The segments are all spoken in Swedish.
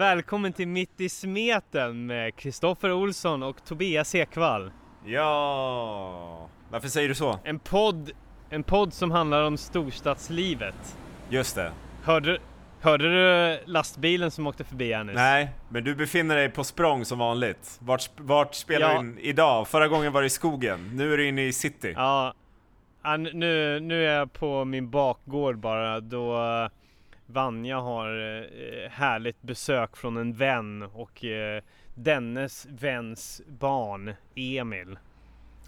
välkommen till Mitt i smeten med Kristoffer Olsson och Tobias Ekvall. Ja, varför säger du så? En podd, en podd som handlar om storstadslivet. Just det. Hörde, hörde du lastbilen som åkte förbi här nyss? Nej, men du befinner dig på språng som vanligt. Vart, vart spelar Ja. du in idag? Förra gången var det i skogen, nu är du inne i city. Ja, nu, nu är jag på min bakgård bara då Vanja har eh, härligt besök från en vän och eh, dennes väns barn Emil.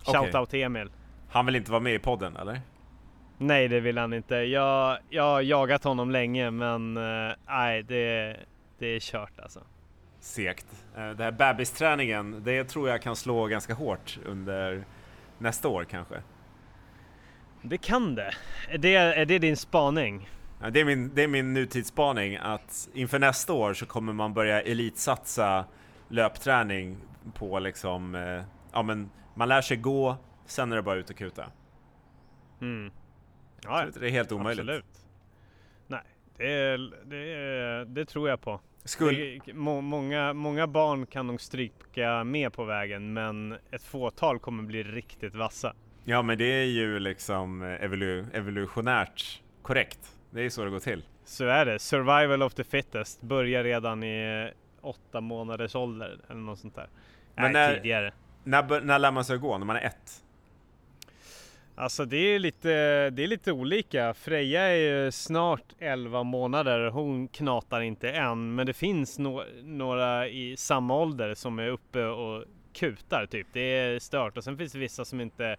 Shoutout Emil. Han vill inte vara med i podden, eller? Nej det vill han inte. Jag, jag har jagat honom länge men eh, nej det, det är kört alltså. Segt. Det här bebisträningen, det tror jag kan slå ganska hårt under nästa år kanske. Det kan det. Är det, är det din spaning? Ja, Det är min, det är min nutidsspaning att inför nästa år så kommer man börja elitsatsa löpträning på liksom, eh, ja men man lär sig gå, sen är det bara ut och kuta. Mm. Inte det är helt omöjligt. Absolut. Nej, det, är, det, är, det tror jag på. Skulle, må, många, många barn kan nog stryka med på vägen men ett fåtal kommer bli riktigt vassa. ja men det är ju liksom eh, evolu, evolutionärt korrekt. Det är så det går till. Så är det. Survival of the fittest börjar redan i eh, åtta månaders ålder eller något sånt där. Men Nej, när- tidigare. När, när lär man sig gå? När man är ett? Alltså det är lite, det är lite olika. Freja är ju snart 11 månader. Hon knatar inte än, men det finns no några i samma ålder som är uppe och kutar typ. Det är stört och sen finns det vissa som inte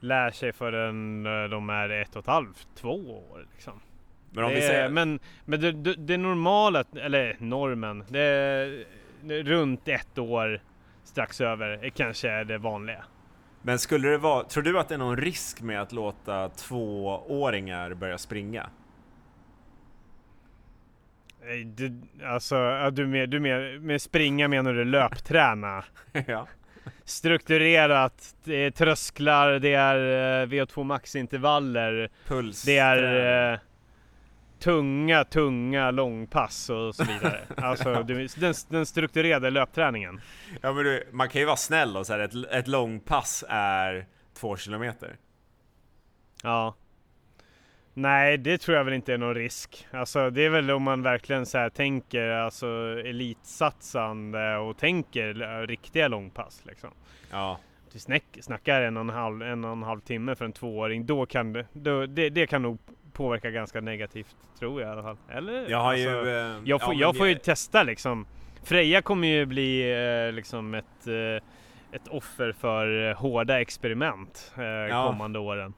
lär sig förrän eh, de är ett och ett halvt, två år liksom. Men om det vi säger, Men, men det, det, det normala, eller normen, det är runt ett år strax över är kanske är det vanliga. men skulle det vara, tror du att det är någon risk med att låta tvååringar börja springa? Nej, Du, alltså, du, med, du med, med springa menar du löpträna? ja. Strukturerat, det är trösklar, det är eh, VO2 max intervaller, Puls. det är eh, tunga, tunga långpass och så vidare. alltså du, den, den strukturerade löpträningen. Ja men du, man kan ju vara snäll och säga att ett, ett långpass är två kilometer. Ja. Nej, det tror jag väl inte är någon risk. Alltså det är väl om man verkligen så här tänker alltså elitsatsande och tänker riktiga långpass liksom. Ja. Snack, snackar en och, en, halv, en och en halv timme för en tvååring, då kan det, då, det, det kan nog påverka ganska negativt tror jag i alla fall. Eller? Jag har Alltså, ju... eh, jag får, ja, jag får ju jag- testa liksom. Freja kommer ju bli eh, liksom ett, eh, ett offer för eh, hårda experiment eh, Ja. kommande åren.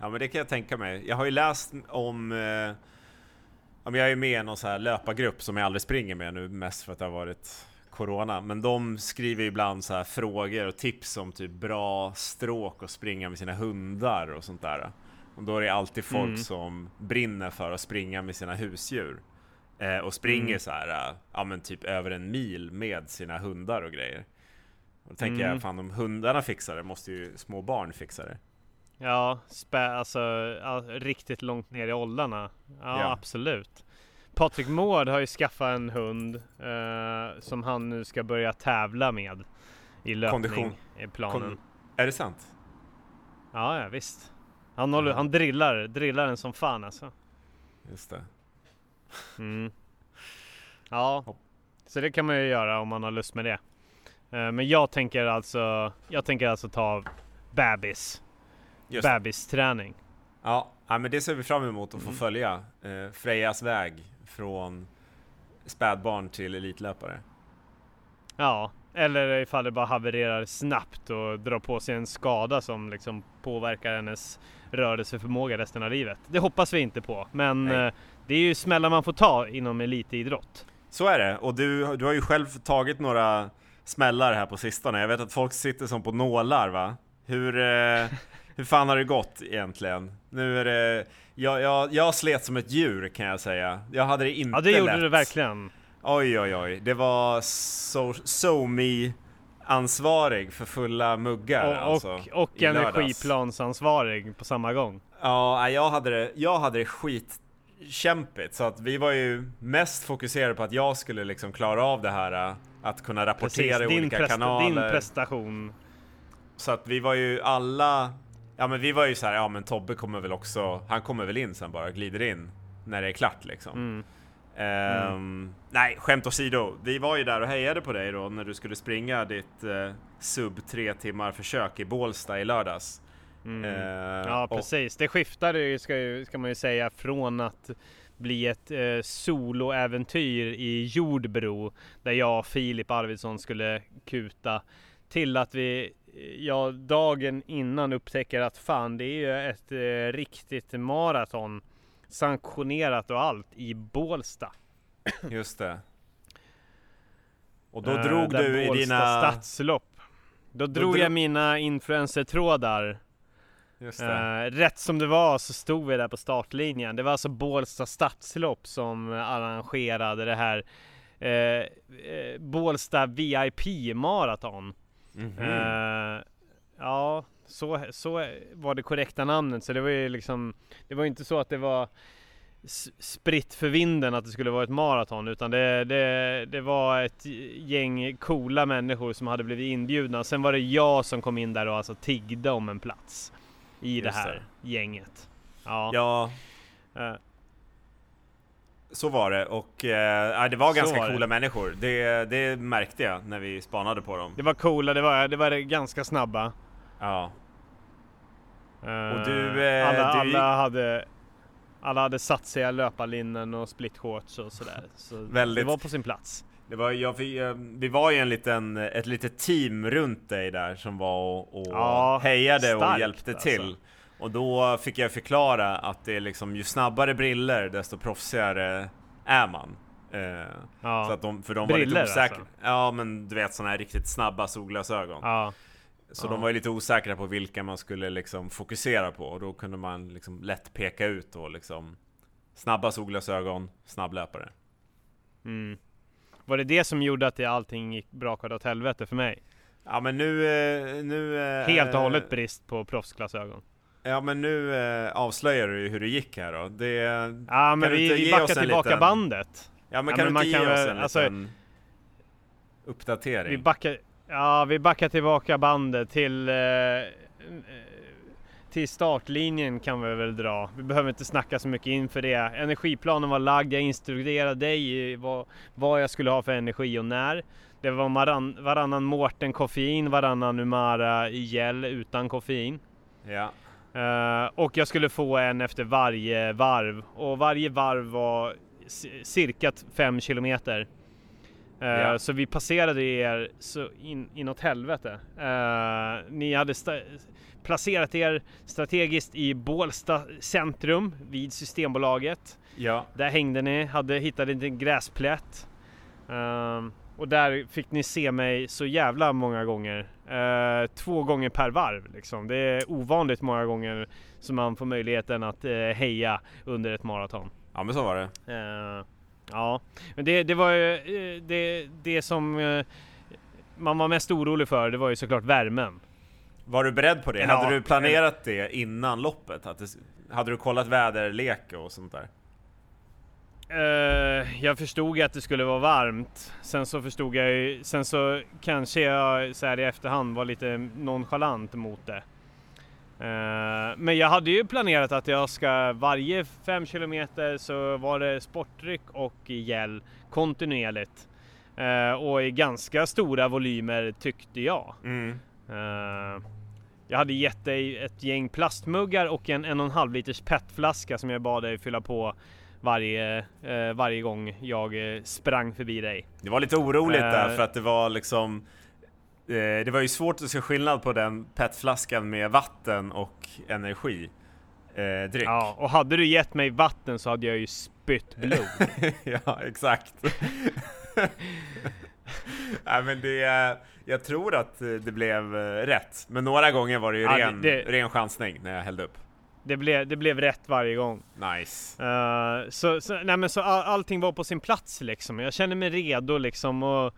Ja men det kan jag tänka mig. Jag har ju läst om... Eh, jag är med i någon så här löpargrupp som jag aldrig springer med nu mest för att det har varit Corona. Men de skriver ibland så här frågor och tips om typ bra stråk och springa med sina hundar och sånt där. Och då är det alltid folk Mm. som brinner för att springa med sina husdjur. Eh, och springer Mm. så här, eh, ja men typ över en mil med sina hundar och grejer. Och då tänker Mm. jag, fan om hundarna fixar det måste ju små barn fixa det. Ja, spä, alltså ja, riktigt långt ner i åldrarna. Ja, Ja. absolut. Patrik Mård har ju skaffat en hund eh, som han nu ska börja tävla med i löpning Kondition. i planen. Kon- Är det sant? Ja, ja visst. Han, håller, han drillar, drillar den som fan alltså. Just det. Mm. Ja, så det kan man ju göra om man har lust med det. Eh, men jag tänker alltså, jag tänker alltså ta bebis, Just bebisträning. Ja, ja, men det ser vi fram emot att få Mm. följa. Eh, Frejas väg från spädbarn till elitlöpare. Ja, eller ifall det bara havererar snabbt och drar på sig en skada som liksom påverkar hennes rörelseförmåga resten av livet. Det hoppas vi inte på, men Nej. eh, det är ju smällar man får ta inom elitidrott. Så är det, och du, du har ju själv tagit några smällar här på sistone. Jag vet att folk sitter som på nålar va? Hur, eh, hur fan har det gått egentligen? Nu är det... Jag, jag, jag slet som ett djur kan jag säga. Jag hade det inte Ja, det gjorde lätt. du verkligen. Oj oj oj, det var so, so me ansvarig för fulla muggar Och, alltså, och, och energiplansansvarig på samma gång. Ja, jag hade det, jag hade det skit kämpigt så att vi var ju mest fokuserade på att jag skulle liksom klara av det här äh, att kunna rapportera Precis, i olika kanaler. Din prestation. Så att vi var ju alla, ja men vi var ju så här, ja men Tobbe kommer väl också, han kommer väl in sen bara, glider in när det är klart liksom. Mm. Ehm, Nej, skämt åsido. Vi var ju där och hejade på dig då när du skulle springa ditt eh, sub tre timmar försök i Bålsta i lördags. Mm. Eh, Ja och- precis, det skiftade ju ska, ju- ska man ju säga från att bli ett eh, soloäventyr i Jordbro där jag och Filip Arvidsson skulle kuta till att vi ja, dagen innan upptäcker att fan det är ju ett eh, riktigt maraton sanktionerat och allt i Bålsta. Just det. Och då Eh, drog du i Bålsta dina... stadslopp. Då drog dro- jag mina influencertrådar Just det. Eh, rätt som det var så stod vi där på startlinjen. Det var alltså Bålsta stadslopp som arrangerade det här eh, eh, Bålsta VIP maraton. Mhm. Eh, ja, så, så var det korrekta namnet. Så det var ju liksom, det var inte så att det var spritt för vinden att det skulle vara ett maraton utan det, det, det var ett gäng coola människor som hade blivit inbjudna. Sen var det jag som kom in där och alltså tiggde om en plats i det Just här gänget. Ja. Ja, eh, så var det. Och eh, det var Så ganska var det. coola människor. Det, det märkte jag när vi spanade på dem. det var coola, det var, det var ganska snabba. Ja. Eh, Och du, eh, alla, du- alla hade alla hade satt sig i löparlinnen och split shorts och sådär. Så Väldigt. det var på sin plats. Det var, jag, fick, eh, vi var ju en liten, ett litet team runt dig där som var och, och Ja, hejade och starkt hjälpte alltså. till. Och då fick jag förklara att det är liksom ju snabbare briller desto proffsigare är man. Eh, Ja. Så att de, för de var Briller lite osäkra. alltså? Ja men du vet sådana här riktigt snabba solglasögon. ja. Så Ja. de var ju lite osäkra på vilka man skulle liksom fokusera på och då kunde man liksom lätt peka ut då liksom Snabba solglasögon, snabblöpare. Mm. Var det det som gjorde att det allting gick brakade åt helvete för mig? Ja men nu... eh, nu eh, Helt och hållet brist på proffsglasögon. Ja men nu eh, avslöjar du ju hur det gick här då. Det, Ja men vi, vi backar tillbaka liten- bandet. ja men Ja, kan men du inte ge kan oss en alltså- liten uppdatering? Vi backar, ja, vi backar tillbaka bandet till, eh, eh, till startlinjen kan vi väl dra. Vi behöver inte snacka så mycket inför det. Energiplanen var lagd, jag instruerade dig i vad, vad jag skulle ha för energi och när. Det var varann, varannan Mårten koffein, varannan Umara i gel utan koffein. Ja. Eh, och jag skulle få en efter varje varv och varje varv var ci- cirka 5 kilometer. Ja. Så vi passerade er så in, inåt helvete. Eh, ni hade placerat er strategiskt i Bålsta centrum vid Systembolaget. Ja. Där hängde ni, hade hittat en gräsplätt. Ehm, och där fick ni se mig så jävla många gånger. Två gånger per varv liksom. Det är ovanligt många gånger som man får möjligheten att heja under ett maraton. Ja men så var det. Ja, men det, det var ju eh, det, det som eh, man var mest orolig för. Det var ju såklart värmen. Var du beredd på det? Ja. Hade du planerat det innan loppet? Att det, hade du kollat väderlek och sånt där? Eh, jag förstod att det skulle vara varmt. Sen så förstod jag ju, sen så kanske jag så här i efterhand var lite nonchalant mot det. Eh, men jag hade ju planerat att jag ska varje 5 kilometer så var det sportdryck och gel kontinuerligt. Eh, och i ganska stora volymer tyckte jag. Mm. Eh, jag hade gett dig ett gäng plastmuggar och en en och en halv liters petflaska som jag bad dig fylla på varje, eh, varje gång jag sprang förbi dig. Det var lite oroligt där för att det var liksom Det var ju svårt att se skillnad på den petflaskan med vatten och energi eh, dryck. Ja, och hade du gett mig vatten så hade jag ju spytt blod. ja, exakt. Nej men det, jag tror att det blev eh, rätt. Men några gånger var det ju Ja, ren, det- ren chansning när jag hällde upp. det, blev, det blev rätt varje gång. Nice. Eh, så, så, nej men så all, allting var på sin plats liksom. Jag kände mig redo liksom och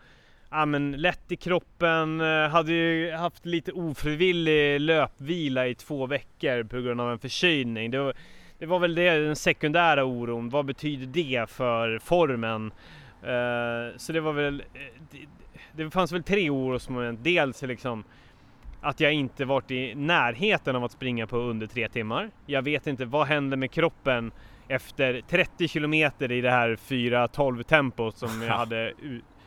ja, men lätt i kroppen. eh, hade ju haft lite ofrivillig löpvila i två veckor på grund av en förkylning. Det var, det var väl det, den sekundära oron. Vad betyder det för formen? Uh, så det var väl, det, det fanns väl tre orosmoment. Dels liksom att jag inte varit i närheten av att springa på under tre timmar. Jag vet inte vad händer med kroppen efter 30 kilometer i det här 4.12 tempot som jag hade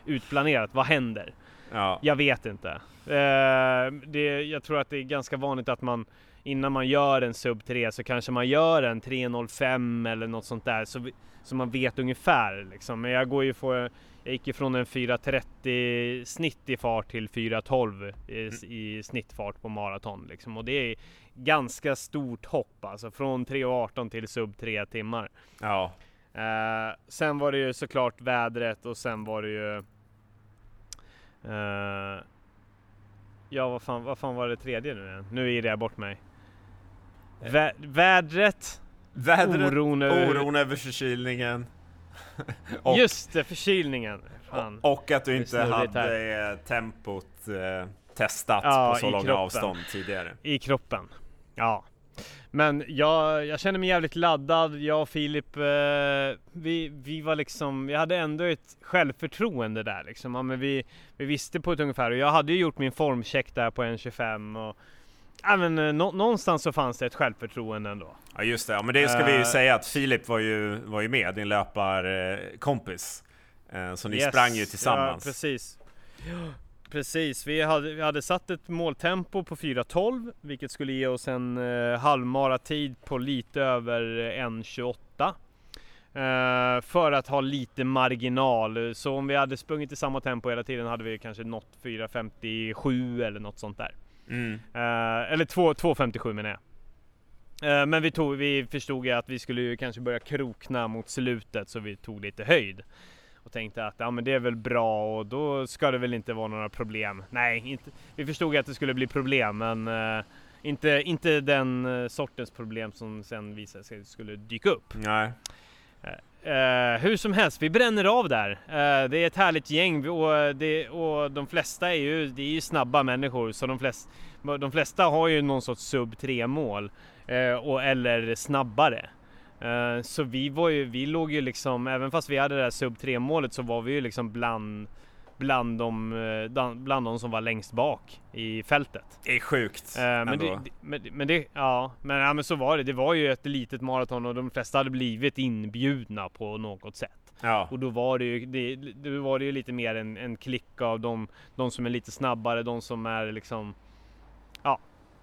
utplanerat. Vad händer? Ja. Jag vet inte. Uh, det, jag tror att det är ganska vanligt att man innan man gör en sub 3 så kanske man gör en 3.05 eller något sånt där så, så man vet ungefär liksom. Men jag går ju på, jag gick ifrån en 4.30 snitt i fart till 4.12 i, mm. i snittfart på maraton liksom. Och det är ganska stort hopp alltså från 3.18 till sub 3 timmar. Ja. Uh, sen var det ju såklart vädret och sen var det ju uh, Ja vad fan, vad fan var det tredje nu igen? Nu irrar jag bort mig. Vä vädret, vädret, oron över, oron över förkylningen. och, Just det, förkylningen. Fan. Och att du inte hade här. tempot eh, testat ja, på så långa kroppen. avstånd tidigare. I kroppen. Ja. Men jag, jag känner mig jävligt laddad. Jag och Filip, eh, vi, vi var liksom, vi hade ändå ett självförtroende där liksom. Ja, men vi, vi visste på ett ungefär och jag hade ju gjort min formcheck där på 1.25 och Ja, men, eh, nå någonstans så fanns det ett självförtroende ändå. Ja just det, ja, men det ska vi ju uh, säga att Filip var ju, var ju med, din löparkompis. Uh, så ni yes, sprang ju tillsammans. Ja, precis. Precis, vi hade, vi hade satt ett måltempo på 4.12 vilket skulle ge oss en uh, halvmaratid på lite över 1.28. Uh, för att ha lite marginal. Så om vi hade sprungit i samma tempo hela tiden hade vi kanske nått 4.57 eller något sånt där. Mm. Uh, eller 2.57 menar jag. Men vi, tog, vi förstod att vi skulle kanske börja krokna mot slutet så vi tog lite höjd. Och tänkte att ja men det är väl bra och då ska det väl inte vara några problem. Nej, inte, vi förstod att det skulle bli problem men uh, inte, inte den sortens problem som sen visade sig skulle dyka upp. Nej. Uh, hur som helst, vi bränner av där. Uh, det är ett härligt gäng och, det, och de flesta är ju, det är ju snabba människor så de flesta, de flesta har ju någon sorts sub 3 mål och, eller snabbare. Så vi var ju, vi låg ju liksom, även fast vi hade det där sub 3 målet så var vi ju liksom bland bland de, eh, bland de som var längst bak i fältet. Det är sjukt. Eh, men, det, men, men, det, ja, men, ja, men så var det. Det var ju ett litet maraton och de flesta hade blivit inbjudna på något sätt. Ja. Och då var det ju, det, då var det ju lite mer en, en klick av de, de som är lite snabbare, de som är liksom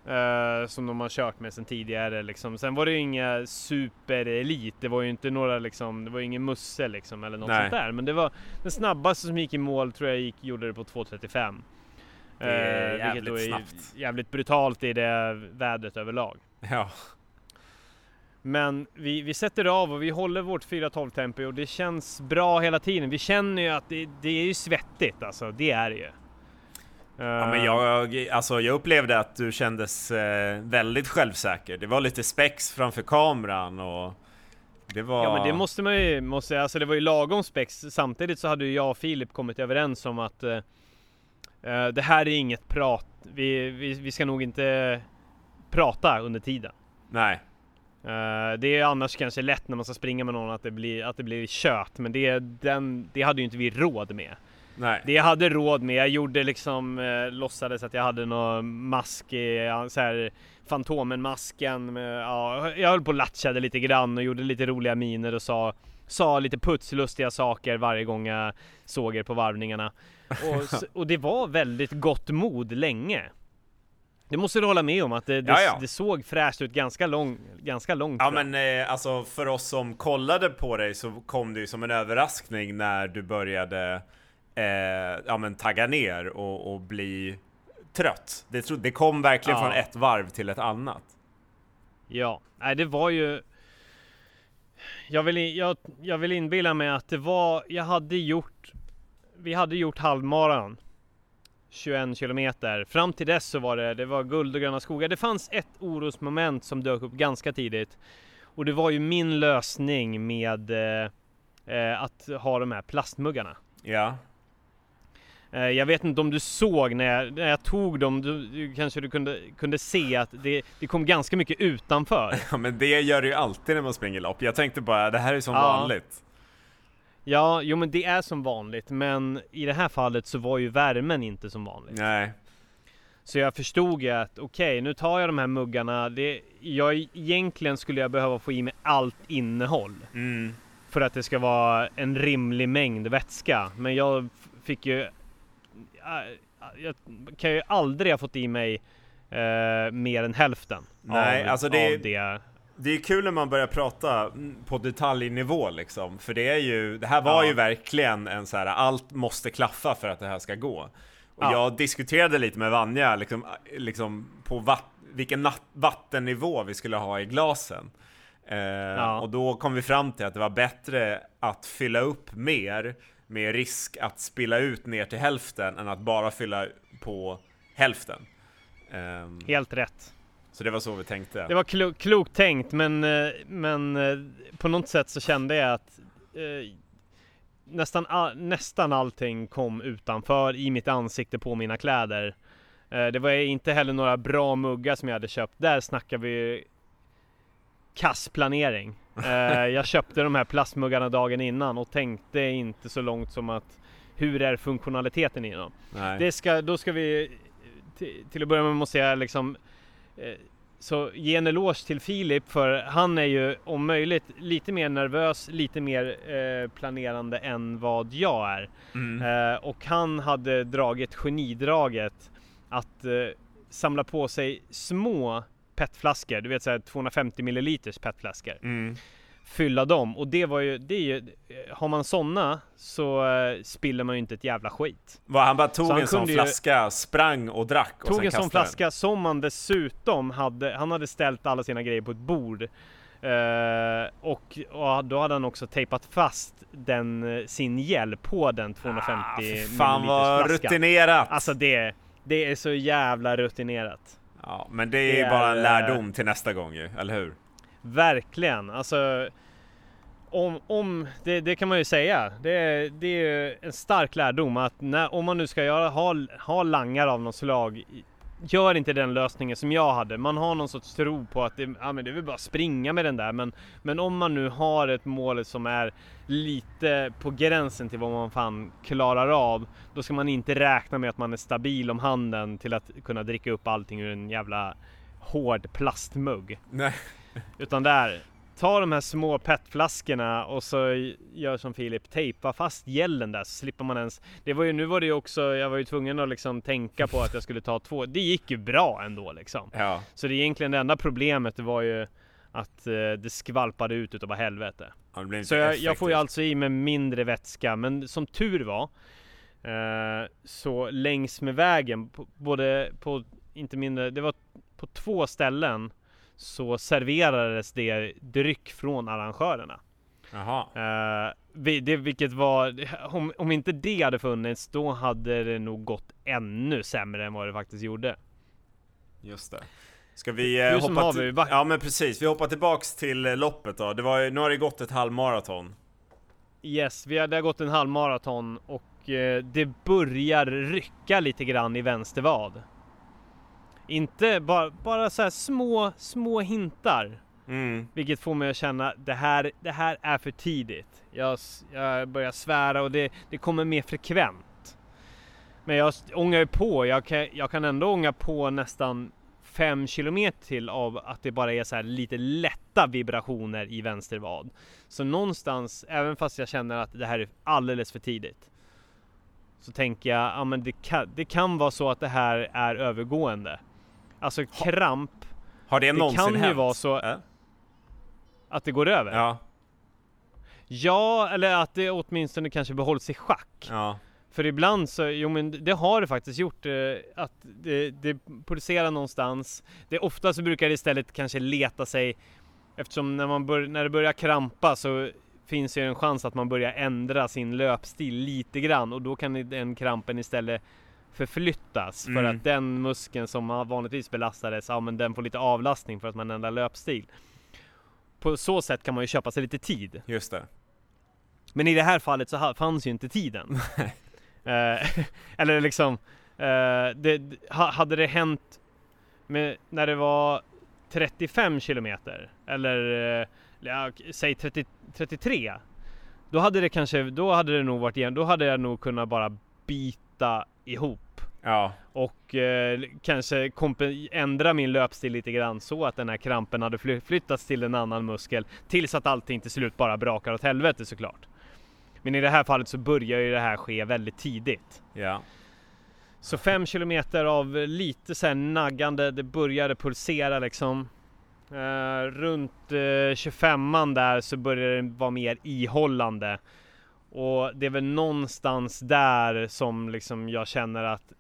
Uh, som de har kört med sen tidigare liksom. Sen var det ju inga superelit, det var ju inte några liksom, det var ingen Musse liksom eller något Nej. sånt där. Men det var den snabbaste som gick i mål tror jag gick, gjorde det på 2.35. Det är uh, jävligt är snabbt. jävligt brutalt i det vädret överlag. Ja. Men vi, vi sätter av och vi håller vårt 4.12 tempo och det känns bra hela tiden. Vi känner ju att det, det är ju svettigt alltså, det är det ju. Ja, men jag, alltså, jag upplevde att du kändes eh, väldigt självsäker. Det var lite spex framför kameran och det var... Ja men det måste man ju, måste, alltså det var ju lagom spex. Samtidigt så hade ju jag och Filip kommit överens om att eh, eh, det här är inget prat. Vi, vi, vi ska nog inte prata under tiden. Nej. Uh, det är annars kanske lätt när man ska springa med någon att det blir, att det blir kött, men det, den, det hade ju inte vi råd med. Nej. Det jag hade råd med, jag gjorde liksom, eh, låtsades att jag hade någon mask i, så här, Fantomen-masken. Med, ja, jag höll på och latchade lite grann och gjorde lite roliga miner och sa, sa lite putslustiga saker varje gång jag såg er på varvningarna. Och, och det var väldigt gott mod länge. Det måste du hålla med om att det, det, det såg fräscht ut ganska, lång, ganska långt Ja fram. men eh, alltså för oss som kollade på dig så kom det ju som en överraskning när du började eh, ja, men tagga ner och, och bli trött. Det, det kom verkligen ja. från ett varv till ett annat. Ja, nej det var ju jag vill, jag, jag vill inbilla mig att det var, jag hade gjort Vi hade gjort halvmaran 21 kilometer Fram till dess så var det, det var guld och gröna skogar Det fanns ett orosmoment som dök upp ganska tidigt Och det var ju min lösning med eh, eh att ha de här plastmuggarna Ja jag vet inte om du såg när jag, när jag tog dem, du, du, kanske du kunde, kunde se att det, det kom ganska mycket utanför. Ja men det gör det ju alltid när man springer lopp. Jag tänkte bara, det här är som Ja. vanligt. Ja, jo men det är som vanligt, men i det här fallet så var ju värmen inte som vanligt. Nej. Så jag förstod ju att okej, nu tar jag de här muggarna. Det, jag, egentligen skulle jag behöva få i mig allt innehåll Mm. för att det ska vara en rimlig mängd vätska. Men jag fick ju... äh, Jag kan ju aldrig ha fått i mig eh, mer än hälften Nej, av, alltså det- av det. Det är kul när man börjar prata mm, på detaljnivå liksom, för det är ju, det här var Ja. ju verkligen en så här, allt måste klaffa för att det här ska gå. Och Ja. jag diskuterade lite med Vanja, liksom, liksom på vatt, vilken vattennivå vi skulle ha i glasen. Eh, Och då kom vi fram till att det var bättre att fylla upp mer med risk att spilla ut ner till hälften än att bara fylla på hälften. Ehm, Helt rätt. så det var så vi tänkte. Det var klo klokt tänkt men, eh, men eh, på något sätt så kände jag att eh, nästan, all, nästan allting kom utanför i mitt ansikte på mina kläder. Eh, det var inte heller några bra muggar som jag hade köpt. Där snackar vi kass planering. Eh, jag köpte de här plastmuggarna dagen innan och tänkte inte så långt som att hur är funktionaliteten i dem? Nej. Det ska, då ska vi till, till att börja med måste jag liksom eh, så ge en eloge till Filip för han är ju om möjligt lite mer nervös, lite mer eh, planerande än vad jag är. Mm. Eh, och han hade dragit genidraget att eh, samla på sig små petflaskor, du vet såhär 250 milliliters petflaskor Mm. fylla dem och det var ju, det är ju, har man sådana så eh, spiller man ju inte ett jävla skit. Vad, han bara tog Så en sån kunde ju- flaska, sprang och drack och Tog sen en sån flaska som han dessutom hade, han hade ställt alla sina grejer på ett bord. Eh, och, och då hade han också tejpat fast den, eh, sin gel på den 250 Ah, fan vad rutinerat! Alltså det, det är så jävla rutinerat. Ja, men det är ju bara en är, lärdom till nästa gång ju, eller hur? Verkligen, alltså om, om det, det kan man ju säga. Det, är- det är ju en stark lärdom att när, om man nu ska göra, ha, ha langar av något slag Gör inte den lösningen som jag hade. Man har någon sorts tro på att det, ja, men det är väl bara springa med den där. Men, men om man nu har ett mål som är lite på gränsen till vad man fan klarar av. Då ska man inte räkna med att man är stabil om handen till att kunna dricka upp allting ur en jävla hård plastmugg. Nej. Utan där, ta de här små petflaskorna och så gör som Filip, tejpa fast gällen där så slipper man ens Det var ju, nu var det ju också, jag var ju tvungen att liksom tänka på att jag skulle ta två Det gick ju bra ändå liksom. Ja, Så det är egentligen det enda problemet det var ju att eh, det skvalpade ut utav bara helvete. Ja, det Så jag, jag får ju alltså i mig mindre vätska men som tur var eh, Så längs med vägen, på, både på, inte mindre, det var på två ställen så serverades det dryck från arrangörerna. Jaha. Vi- det, vilket var, om, om inte det hade funnits då hade det nog gått ännu sämre än vad det faktiskt gjorde. Just det. Ska vi eh, hoppa till- Ja men precis, vi hoppar tillbaks till eh, loppet då. Det var nu har det gått ett halvmaraton. Yes, vi har, det har gått en halvmaraton och eh, det börjar rycka lite grann i vänster vad. Inte bara, bara så här små, små hintar. Mm. Vilket får mig att känna det här, det här är för tidigt. Jag, jag börjar svära och det, det kommer mer frekvent. Men jag ångar ju på. Jag kan, jag kan ändå ånga på nästan 5 kilometer till av att det bara är så lite lätta vibrationer i vänster vad. Så någonstans, även fast jag känner att det här är alldeles för tidigt. Så tänker jag, ja men det kan, det kan vara så att det här är övergående. Alltså kramp, Har det, Det någonsin kan ju hänt? vara så- Äh? att det går över. Ja, Ja, eller att det åtminstone kanske behålls i schack. ja. För ibland så, jo men det har det faktiskt gjort, eh, att det, det pulserar någonstans. Det ofta så brukar det istället kanske leta sig, eftersom när, man bör, när det börjar krampa så finns ju en chans att man börjar ändra sin löpstil lite grann och då kan den krampen istället förflyttas för Mm. att den muskeln som vanligtvis belastades, ja men den får lite avlastning för att man ändrar löpstil. På så sätt kan man ju köpa sig lite tid. Just det. Men i det här fallet så fanns ju inte tiden. Eh, eller liksom, eh, det, ha, hade det hänt med, när det var 35 kilometer eller eh, ja, säg 30, 33 då hade det kanske, då hade det nog varit igen, då hade jag nog kunnat bara bita ihop Ja, och eh, kanske ändra min löpstil lite grann så att den här krampen hade fly- flyttats till en annan muskel tills att allting till slut bara brakar åt helvete såklart. Men i det här fallet så börjar ju det här ske väldigt tidigt. ja. Så fem kilometer av lite så naggande, det började pulsera liksom. Eh, runt eh, 25an där så började det vara mer ihållande. Och det är väl någonstans där som liksom jag känner att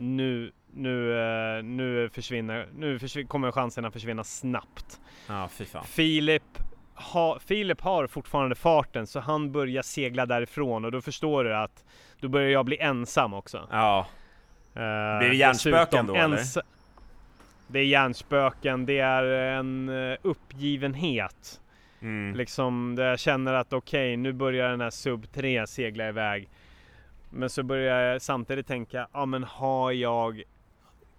nu, nu, eh, nu försvinner, nu försvin- kommer chanserna försvinna snabbt. Ja, fy fan. Filip, ha, Filip har fortfarande farten så han börjar segla därifrån och då förstår du att då börjar jag bli ensam också. Ja, Eh, Blir det hjärnspöken då, eller? Det är hjärnspöken, det är en eh, uppgivenhet. mm. Liksom där jag känner att okej, nu börjar den här sub 3 segla iväg. Men så börjar jag samtidigt tänka, ja men har jag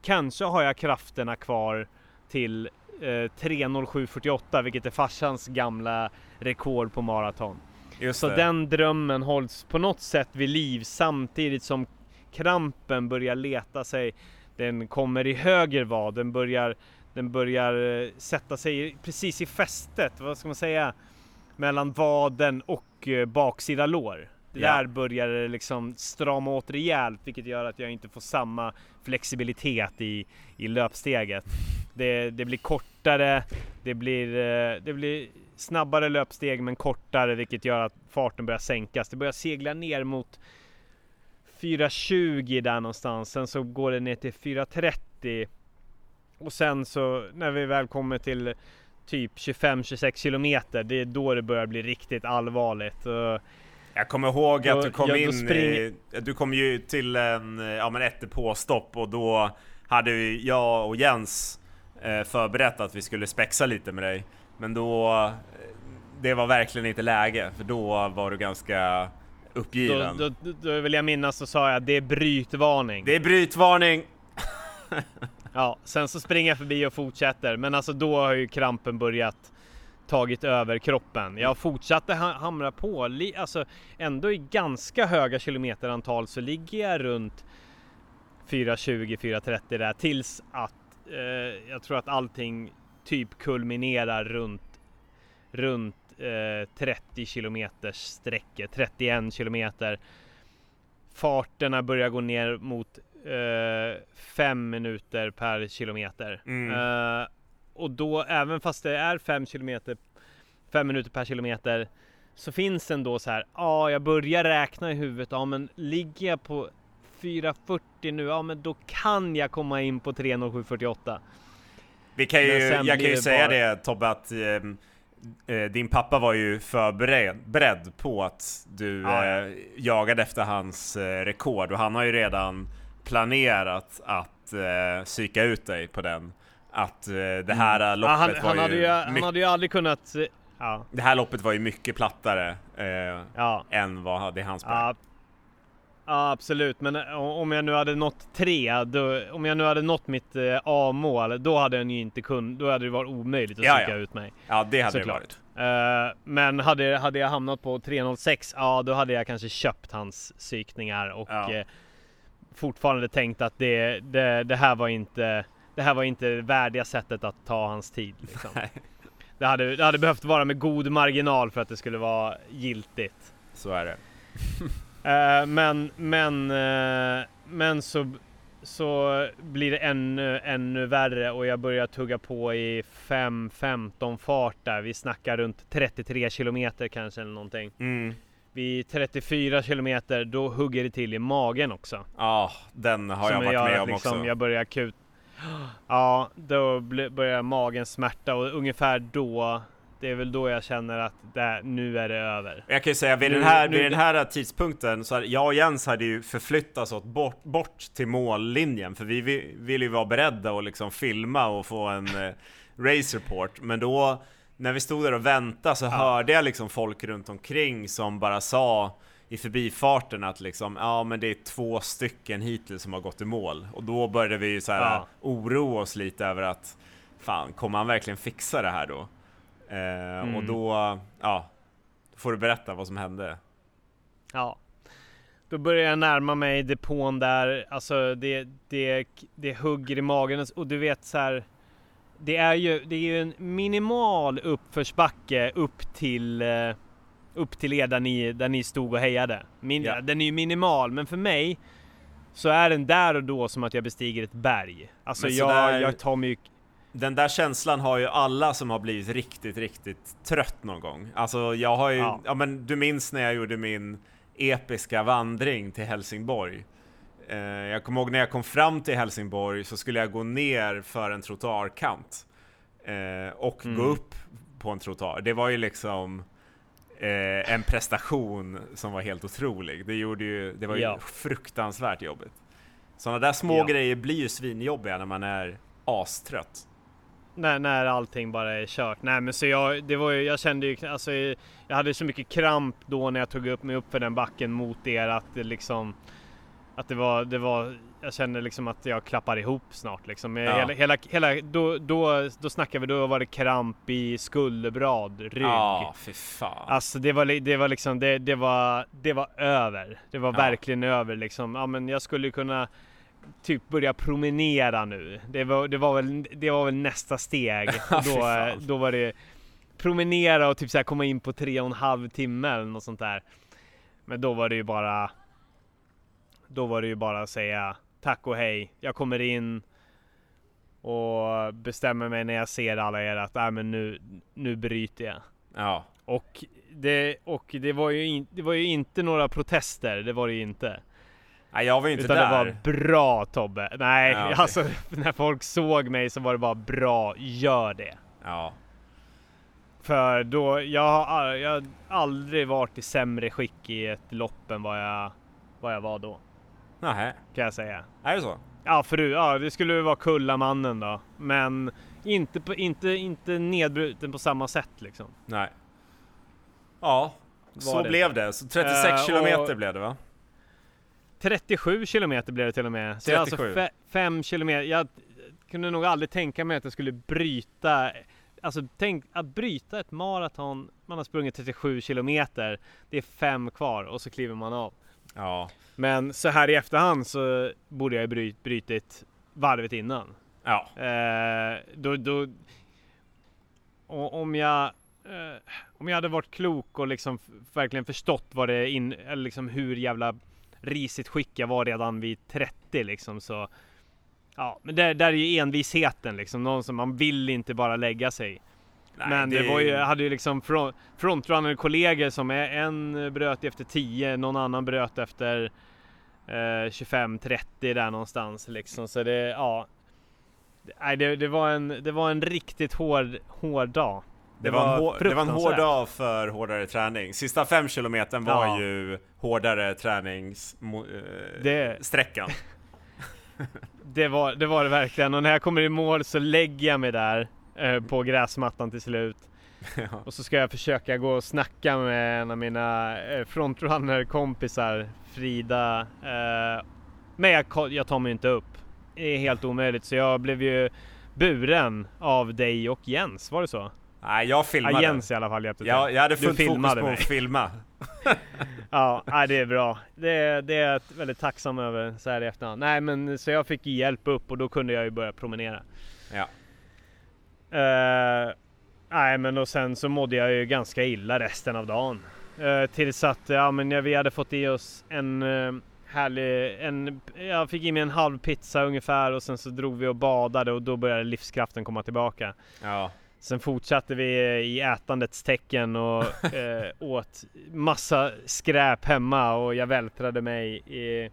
Kanske har jag krafterna kvar till eh, 3.07.48 vilket är farsans gamla rekord på maraton. just Så det. den drömmen hålls på något sätt vid liv samtidigt som krampen börjar leta sig. Den kommer i höger vad, den börjar, den börjar eh, sätta sig precis i fästet, vad ska man säga, mellan vaden och eh, baksida lår. Det Ja. Där börjar det liksom strama åt rejält vilket gör att jag inte får samma flexibilitet i, i löpsteget. Det, det blir kortare, det blir, eh, det blir snabbare löpsteg men kortare vilket gör att farten börjar sänkas. Det börjar segla ner mot 4.20 där någonstans. Sen så går det ner till 4.30. Och sen så när vi väl kommer till typ 25-26 kilometer. Det är då det börjar bli riktigt allvarligt. Jag kommer ihåg att Då- du kom ja, då in, i, du kom ju till en, ja men ett depåstopp och då hade vi, jag och Jens eh, förberett att vi skulle spexa lite med dig. Men då, eh, det var verkligen inte läge för då var du ganska uppgiven. då, då, då vill jag minnas så sa jag att det är brytvarning. Det är brytvarning! Ja, sen så springer jag förbi och fortsätter. Men alltså då har ju krampen börjat tagit över kroppen. Jag fortsatte ha- hamra på, alltså ändå i ganska höga kilometerantal så ligger jag runt 4.20-4.30 där tills att eh, jag tror att allting typ kulminerar runt runt eh, 30 kilometers sträcke, 31 kilometer. Farterna börjar gå ner mot eh, fem minuter per kilometer. Mm. Och då, även fast det är fem kilometer, fem minuter per kilometer, så finns ändå så här, ja, jag börjar räkna i huvudet, ja, men ligger jag på 4.40 nu, ja, men då kan jag komma in på 3.07.48. Vi kan ju, jag kan ju säga bara- det Tobbe att eh, eh, din pappa var ju förberedd beredd på att du ja. eh, jagade efter hans eh, rekord och han har ju redan planerat att eh, psyka ut dig på den. Att eh, det här loppet Ja, han, var han, hade ju, han hade ju aldrig kunnat, eh, ja, det här loppet var ju mycket plattare eh, ja, än vad det han sprang. ja, ja, absolut. Men eh, om jag nu hade nått tre, då, om jag nu hade nått mitt eh, A-mål, då hade jag ju inte kunnat, då hade det varit omöjligt att ja. ut mig. Ja, det hade det Såklart. varit. Eh, men hade, hade jag hamnat på 3.06, ja då hade jag kanske köpt hans psykningar och fortfarande tänkt att det, det, det här var inte det här var inte det värdiga sättet att ta hans tid. Liksom. Det, hade, det hade behövt vara med god marginal för att det skulle vara giltigt. Så är det. Eh, men men, eh, men så, så blir det ännu, ännu värre och jag börjar tugga på i 5-15 fart där. Vi snackar runt 33 kilometer kanske eller någonting. Mm. Vid 34 kilometer då hugger det till i magen också. Ja, den har jag Som varit gör med om liksom också. Jag börjar akut. Ja, då börjar magen smärta och ungefär då. Det är väl då jag känner att det, nu är det över. Jag kan ju säga vid, Nu- den, här, nu- vid den här tidpunkten så hade jag och Jens hade ju förflyttat oss bort, bort till mållinjen för vi vi- ville ju vara beredda och liksom filma och få en eh, race report. Men då när vi stod där och väntade så hörde jag liksom folk runt omkring som bara sa i förbifarten att liksom, ja men det är två stycken hittills som har gått i mål. Och då började vi ju så här Ja. oroa oss lite över att fan, kommer han verkligen fixa det här då? Eh, Och Mm. då, ja, får du berätta vad som hände. Ja. Då börjar jag närma mig depån där, alltså det, det, det hugger i magen och du vet så här. Det är ju, det är ju en minimal uppförsbacke upp till eh, upp till er där ni, där ni stod och hejade. Min, Ja. Den är ju minimal, men för mig så är den där och då som att jag bestiger ett berg. Alltså jag, sådär- jag tar mig Den där känslan har ju alla som har blivit riktigt, riktigt trött någon gång. Alltså jag har ju, ja, Ja. men du minns när jag gjorde min episka vandring till Helsingborg. Eh, jag kommer ihåg när jag kom fram till Helsingborg så skulle jag gå ner för en trottoarkant. Eh, och Mm. gå upp på en trottoar. Det var ju liksom eh, en prestation som var helt otrolig. Det gjorde ju, det var ju Ja. fruktansvärt jobbigt. Sådana där små Ja. grejer blir ju svinjobbiga när man är astrött. när, när allting bara är kört. Nej men så jag, det var ju, jag kände ju, alltså jag hade så mycket kramp då när jag tog upp mig upp för den backen mot er att det liksom att det var, det var, jag kände liksom att jag klappar ihop snart liksom. Ja. Hela, hela, hela, då, då, då snackar vi, då var det kramp i skulderblad, rygg. Ja, fy fan. Alltså det var, det var liksom, det, det var, det var över. Det var Ja. verkligen över liksom. Ja men jag skulle kunna typ börja promenera nu. Det var, det var, väl, det var väl nästa steg. Då, då var det promenera och typ så här komma in på tre och en halv timme eller något sånt där. Men då var det ju bara Då var det ju bara att säga tack och hej. Jag kommer in och bestämmer mig när jag ser alla er att äh, men nu, nu bryter jag. Ja, Och det, och det var ju in, det var ju inte några protester, det var det ju inte. nej jag var ju inte Utan där. det var bra Tobbe. Nej, Ja, okej. alltså när folk såg mig så var det bara bra, gör det. Ja, För då, jag har, jag har aldrig varit i sämre skick i ett lopp än vad jag, vad jag var då. Nähä. Kan jag säga. Är det så? Ja, förut, ja det skulle ju vara Kullamannen då. Men inte, på, inte, inte nedbruten på samma sätt liksom. Nej. Ja, så det blev det. Så 36 Eh, och- kilometer blev det va? 37 kilometer blev det till och med. Så jag är alltså 37. fe, fem kilometer. Jag kunde nog aldrig tänka mig att jag skulle bryta Alltså tänk att bryta ett maraton. Man har sprungit 37 kilometer. Det är fem kvar och så kliver man av. Ja. Men så här i efterhand så borde jag bryt, brytit varvet innan. Ja. Eh, då, då, om jag eh, om jag hade varit klok och liksom verkligen förstått vad det in, eller liksom hur jävla risigt skick jag var redan vid 30 liksom så Ja, men där, där är ju envisheten liksom, någon som man vill inte bara lägga sig. Nej, men det, var ju, jag hade ju liksom front, frontrunner-kollegor som är, en bröt efter 10, någon annan bröt efter eh, 25-30 där någonstans liksom. Så det, ja. Nej, det, det, var en, det var en riktigt hård, hård dag. Det var, en hår, det var en hård dag för hårdare träning. Sista fem kilometern var Ja. ju hårdare träningssträckan. Eh, Det-. Det var, det var det verkligen och när jag kommer i mål så lägger jag mig där eh, på gräsmattan till slut. Ja. Och så ska jag försöka gå och snacka med en av mina eh, frontrunner-kompisar, Frida. Eh, men jag, jag tar mig inte upp. Det är helt omöjligt så jag blev ju buren av dig och Jens, var det så? Nej, jag filmade. Ja, Jens i alla fall hjälpte till. jag, jag hade fullt fokus på mig. att filma. Ja, nej, det är bra. Det, det är jag väldigt tacksam över så här i efterhand. Nej men så jag fick hjälp upp och då kunde jag ju börja promenera. Ja. Eh, nej men och sen så mådde jag ju ganska illa resten av dagen. Uh, tills att ja, men vi hade fått i oss en uh, härlig, en, jag fick i mig en halv pizza ungefär och sen så drog vi och badade och då började livskraften komma tillbaka. Ja. Sen fortsatte vi i ätandets tecken och eh, åt massa skräp hemma och jag vältrade mig i,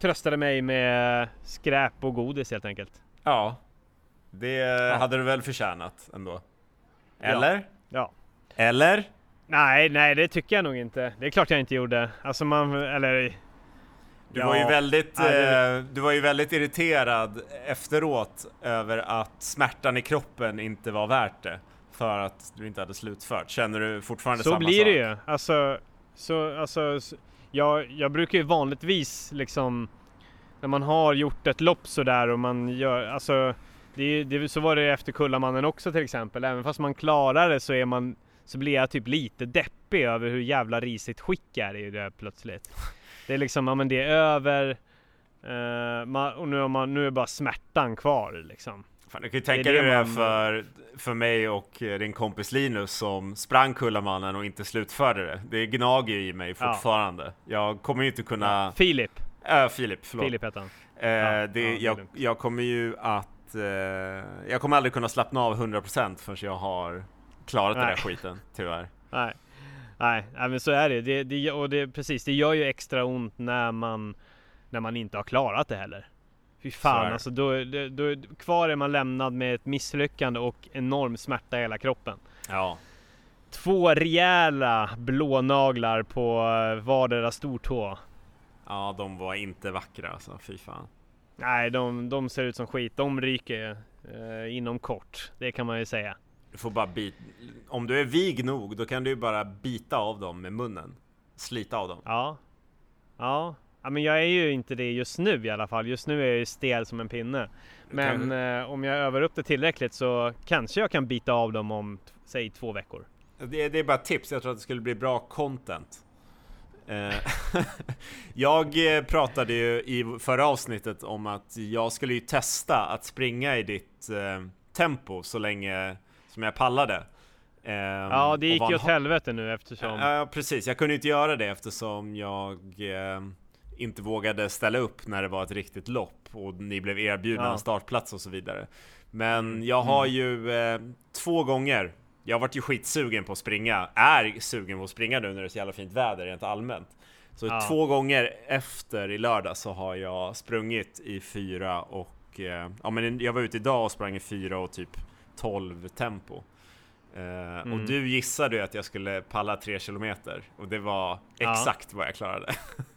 tröstade mig med skräp och godis helt enkelt. Ja. Det hade du väl förtjänat ändå? Ja. Eller? Ja. Eller? Nej, nej det tycker jag nog inte. Det är klart jag inte gjorde. Alltså man, eller... Du Ja. var ju väldigt, Ja, det- eh, du var ju väldigt irriterad efteråt över att smärtan i kroppen inte var värt det. För att du inte hade slutfört. Känner du fortfarande Så samma blir sak? det ju. Alltså, så, alltså, så, jag, jag brukar ju vanligtvis liksom när man har gjort ett lopp sådär och man gör, alltså det, det, så var det efter Kullamannen också till exempel. Även fast man klarar det så är man så blir jag typ lite deppig över hur jävla risigt skick är i det plötsligt. Det är liksom, ja men det är över uh, man, och nu, har man, nu är bara smärtan kvar liksom. Fan, du kan ju tänka dig det, det för, för mig och din kompis Linus som sprang Kullamannen och inte slutförde det. Det gnager ju i mig fortfarande. Ja. Jag kommer ju inte kunna... Ja. Filip. Äh, Filip, förlåt. Filip heter han. Eh, ja, det, jag, jag, kommer ju att... Eh, jag kommer aldrig kunna slappna av 100% förrän jag har klarat Nej. den där skiten, tyvärr. Nej. Nej, men så är det. det, det och det, precis, det gör ju extra ont när man, när man inte har klarat det heller. Fy fan alltså, då, då, då, kvar är man lämnad med ett misslyckande och enorm smärta i hela kroppen. Ja. Två rejäla blånaglar på eh, vardera stortå. Ja, de var inte vackra alltså, fy fan. Nej, de, de ser ut som skit. De ryker eh, inom kort, det kan man ju säga. Du får bara bit... Om du är vig nog, då kan du ju bara bita av dem med munnen. Slita av dem. Ja. Ja. Ja men jag är ju inte det just nu i alla fall. Just nu är jag ju stel som en pinne. Men kan... eh, om jag övar upp det tillräckligt så kanske jag kan bita av dem om, säg två veckor. Det, det är bara tips. Jag tror att det skulle bli bra content. Eh, jag eh, pratade ju i förra avsnittet om att jag skulle ju testa att springa i ditt eh, tempo så länge som jag pallade. Ja, det gick ju åt helvete nu eftersom... Ja, precis. Jag kunde inte göra det eftersom jag eh, inte vågade ställa upp när det var ett riktigt lopp och ni blev erbjudna ja. en startplats och så vidare. Men mm. jag har mm. ju två gånger, jag har varit ju skitsugen på att springa, är sugen på att springa nu när det är så jävla fint väder rent allmänt. Så ja. två gånger efter i lördag så har jag sprungit i fyra och eh, ja men jag var ute idag och sprang i fyra och typ 12 tempo. Uh, mm. Och du gissade ju att jag skulle palla 3 km och det var exakt ja. vad jag klarade.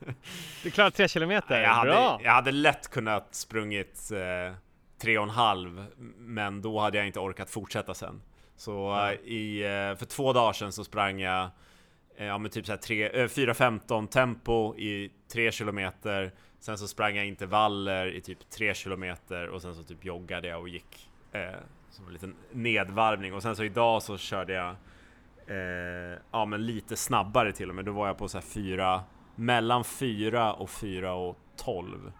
du klarade 3 km? Jag hade, jag hade lätt kunnat sprungit eh, 3,5 men då hade jag inte orkat fortsätta sen. Så uh, i, uh, för två dagar sedan så sprang jag ja, men typ 4.15 tempo i 3 km Sen så sprang jag intervaller i typ 3 km och sen så typ joggade jag och gick som en liten nedvarvning. Och sen så idag så körde jag eh, ja men lite snabbare till och med. Då var jag på så här fyra mellan 4 och 4 och 12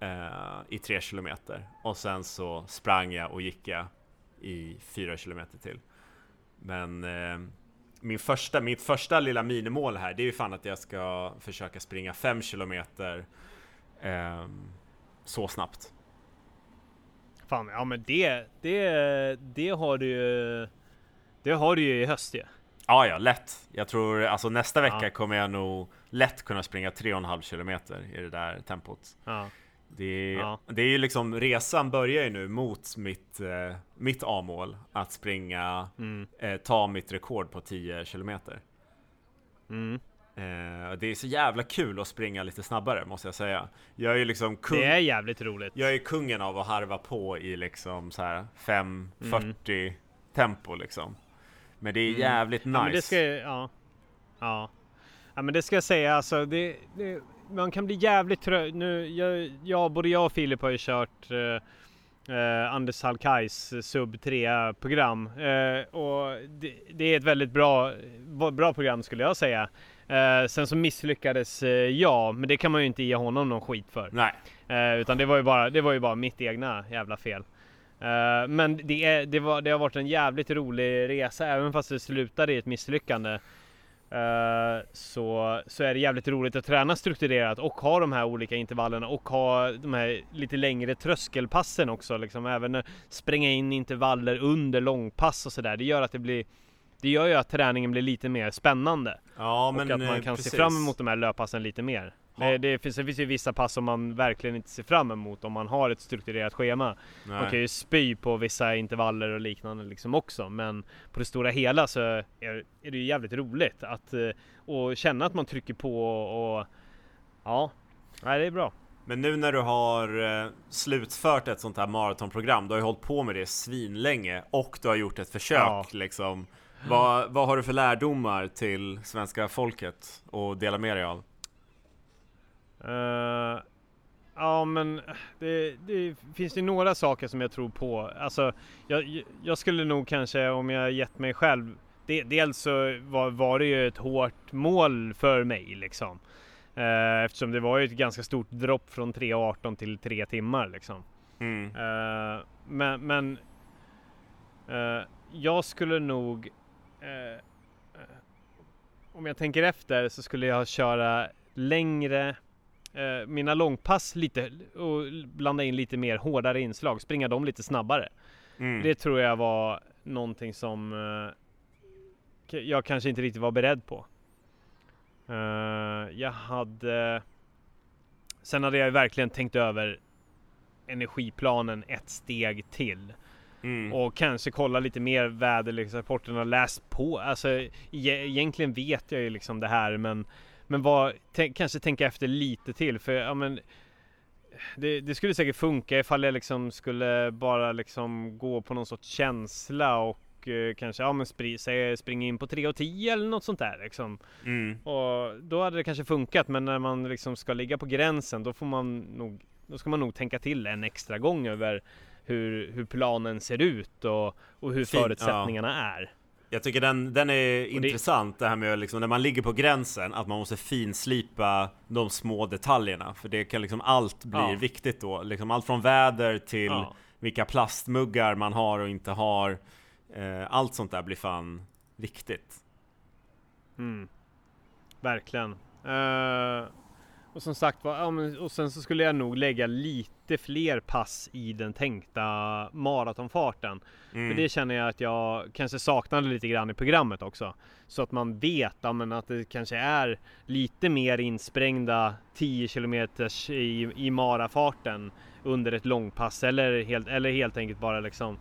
eh, i 3 kilometer. Och sen så sprang jag och gick jag i 4 kilometer till. Men eh, min första, mitt första lilla minimål här, det är ju fan att jag ska försöka springa 5 kilometer eh, så snabbt. Fan, ja men det, det, det har du ju, det har du ju i höst ju. Ja, ja, lätt. Jag tror alltså nästa vecka ja. kommer jag nog lätt kunna springa 3,5 kilometer i det där tempot. Ja. Det, ja. det är ju liksom, resan börjar ju nu mot mitt, eh, mitt A-mål. Att springa, mm. eh, ta mitt rekord på 10 kilometer. Mm. Eh, det är så jävla kul att springa lite snabbare måste jag säga. Jag är ju liksom kung... Det är jävligt roligt. Jag är kungen av att harva på i liksom så här 5.40 mm. tempo liksom. Men det är mm. jävligt nice. Ja, men det ska, ja. ja. Ja men det ska jag säga alltså. Det, det man kan bli jävligt trött. Nu, jag, jag, både jag och Filip har ju kört eh, eh, Anders Hallkajs sub 3 program. Eh, och det, det, är ett väldigt bra, bra program skulle jag säga. Eh, sen så misslyckades eh, jag, men det kan man ju inte ge honom någon skit för. Nej. Eh, utan det var, ju bara, det var ju bara mitt egna jävla fel. Eh, men det, är, det, var, det har varit en jävligt rolig resa, även fast det slutade i ett misslyckande. Eh, så, så är det jävligt roligt att träna strukturerat och ha de här olika intervallerna och ha de här lite längre tröskelpassen också. Liksom, även spränga in intervaller under långpass och sådär. Det gör att det blir det gör ju att träningen blir lite mer spännande. Ja, och men att man kan precis. se fram emot de här löppassen lite mer. Det, det, finns, det finns ju vissa pass som man verkligen inte ser fram emot om man har ett strukturerat schema. Nej. Man kan ju spy på vissa intervaller och liknande liksom också. Men på det stora hela så är, är det ju jävligt roligt att och känna att man trycker på och, och ja, nej, det är bra. Men nu när du har eh, slutfört ett sånt här maratonprogram, du har ju hållit på med det svinlänge och du har gjort ett försök ja. liksom vad, vad har du för lärdomar till svenska folket att dela med dig av? Uh, ja men det, det, finns det några saker som jag tror på. Alltså jag, jag skulle nog kanske om jag gett mig själv det, dels så var, var, det ju ett hårt mål för mig liksom. Uh, eftersom det var ju ett ganska stort dropp från 3.18 till 3 timmar liksom. Mm. Uh, men, men jag skulle nog om jag tänker efter så skulle jag köra längre eh, mina långpass lite och blanda in lite mer hårdare inslag, springa dem lite snabbare. Mm. Det tror jag var någonting som eh, jag kanske inte riktigt var beredd på. Uh, jag hade Sen hade jag verkligen tänkt över energiplanen ett steg till. Mm. Och kanske kolla lite mer väderleksrapporterna, läst på. Alltså e egentligen vet jag ju liksom det här men Men vad, kanske tänka efter lite till för ja men det, det, skulle säkert funka ifall jag liksom skulle bara liksom gå på någon sorts känsla och eh, kanske ja men spri, säg, springa in på 3 och 10 eller något sånt där liksom. Mm. Och då hade det kanske funkat men när man liksom ska ligga på gränsen då får man nog Då ska man nog tänka till en extra gång över hur, hur planen ser ut och, och hur Fint, förutsättningarna ja. är. Jag tycker den, den är intressant det här med liksom, när man ligger på gränsen att man måste finslipa de små detaljerna för det kan liksom allt blir ja. viktigt då. Liksom allt från väder till ja. vilka plastmuggar man har och inte har. Eh, allt sånt där blir fan viktigt. Mm. Verkligen. Uh, och som sagt var, och sen så skulle jag nog lägga lite fler pass i den tänkta maratonfarten. Mm. För det känner jag att jag kanske saknade lite grann i programmet också. Så att man vet ja, men att det kanske är lite mer insprängda 10 km i, i marafarten under ett långpass eller helt, eller helt enkelt bara liksom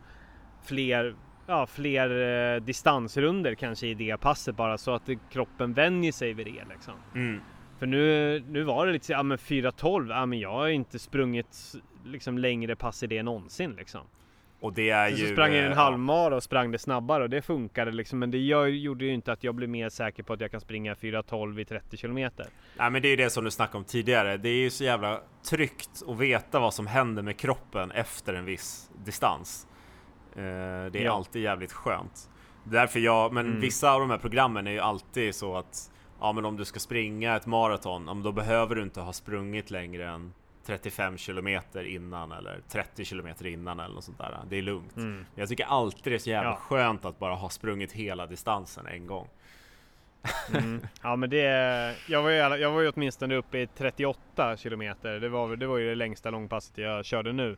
fler ja, fler eh, distansrunder kanske i det passet bara så att kroppen vänjer sig vid det liksom. Mm. För nu, nu var det lite så, ja men 4.12, ja men jag har inte sprungit liksom längre pass i det någonsin liksom. Och det är Sen ju... Så sprang jag en eh, halvmara och sprang det snabbare och det funkade liksom. Men det gjorde ju inte att jag blev mer säker på att jag kan springa 4.12 i 30 km. Nej men det är ju det som du snackade om tidigare. Det är ju så jävla tryggt att veta vad som händer med kroppen efter en viss distans. Eh, det är ja. alltid jävligt skönt. Därför jag, men mm. vissa av de här programmen är ju alltid så att ja men om du ska springa ett maraton, då behöver du inte ha sprungit längre än 35 kilometer innan eller 30 kilometer innan eller något sånt där. Det är lugnt. Mm. Jag tycker alltid det är så jävla ja. skönt att bara ha sprungit hela distansen en gång. Mm. Ja men det, jag var, ju, jag var ju åtminstone uppe i 38 kilometer. Det var, det var ju det längsta långpasset jag körde nu.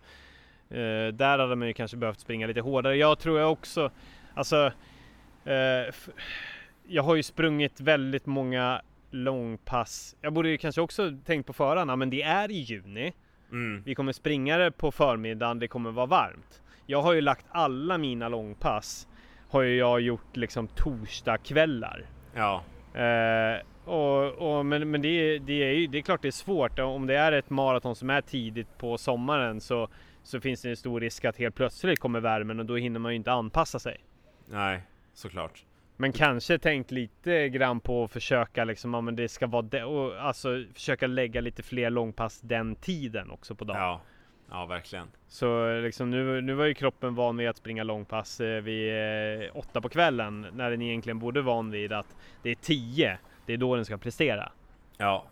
Eh, där hade man ju kanske behövt springa lite hårdare. Jag tror jag också, alltså eh, jag har ju sprungit väldigt många långpass. Jag borde ju kanske också tänkt på förarna, men det är i juni. Mm. Vi kommer springa det på förmiddagen, det kommer vara varmt. Jag har ju lagt alla mina långpass har ju jag gjort liksom torsdagskvällar. Ja. Eh, och, och, men men det, det, är ju, det är klart det är svårt. Om det är ett maraton som är tidigt på sommaren så, så finns det en stor risk att helt plötsligt kommer värmen och då hinner man ju inte anpassa sig. Nej, såklart. Men kanske tänkt lite grann på att försöka liksom, ja, men det ska vara det, och alltså försöka lägga lite fler långpass den tiden också på dagen. Ja, ja verkligen. Så liksom nu, nu var ju kroppen van vid att springa långpass eh, vid eh, åtta på kvällen när den egentligen borde van vid att det är tio. Det är då den ska prestera. Ja.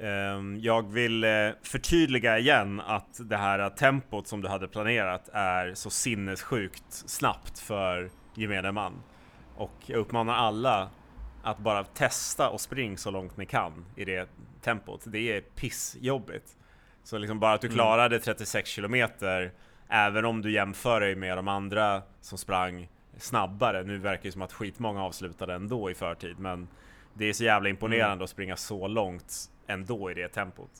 Um, jag vill uh, förtydliga igen att det här tempot som du hade planerat är så sinnessjukt snabbt för gemene man. Och jag uppmanar alla att bara testa och spring så långt ni kan i det tempot. Det är pissjobbigt. Så liksom bara att du mm. klarade 36 kilometer Även om du jämför dig med de andra som sprang snabbare. Nu verkar det som att skitmånga avslutade ändå i förtid. Men det är så jävla imponerande mm. att springa så långt ändå i det tempot.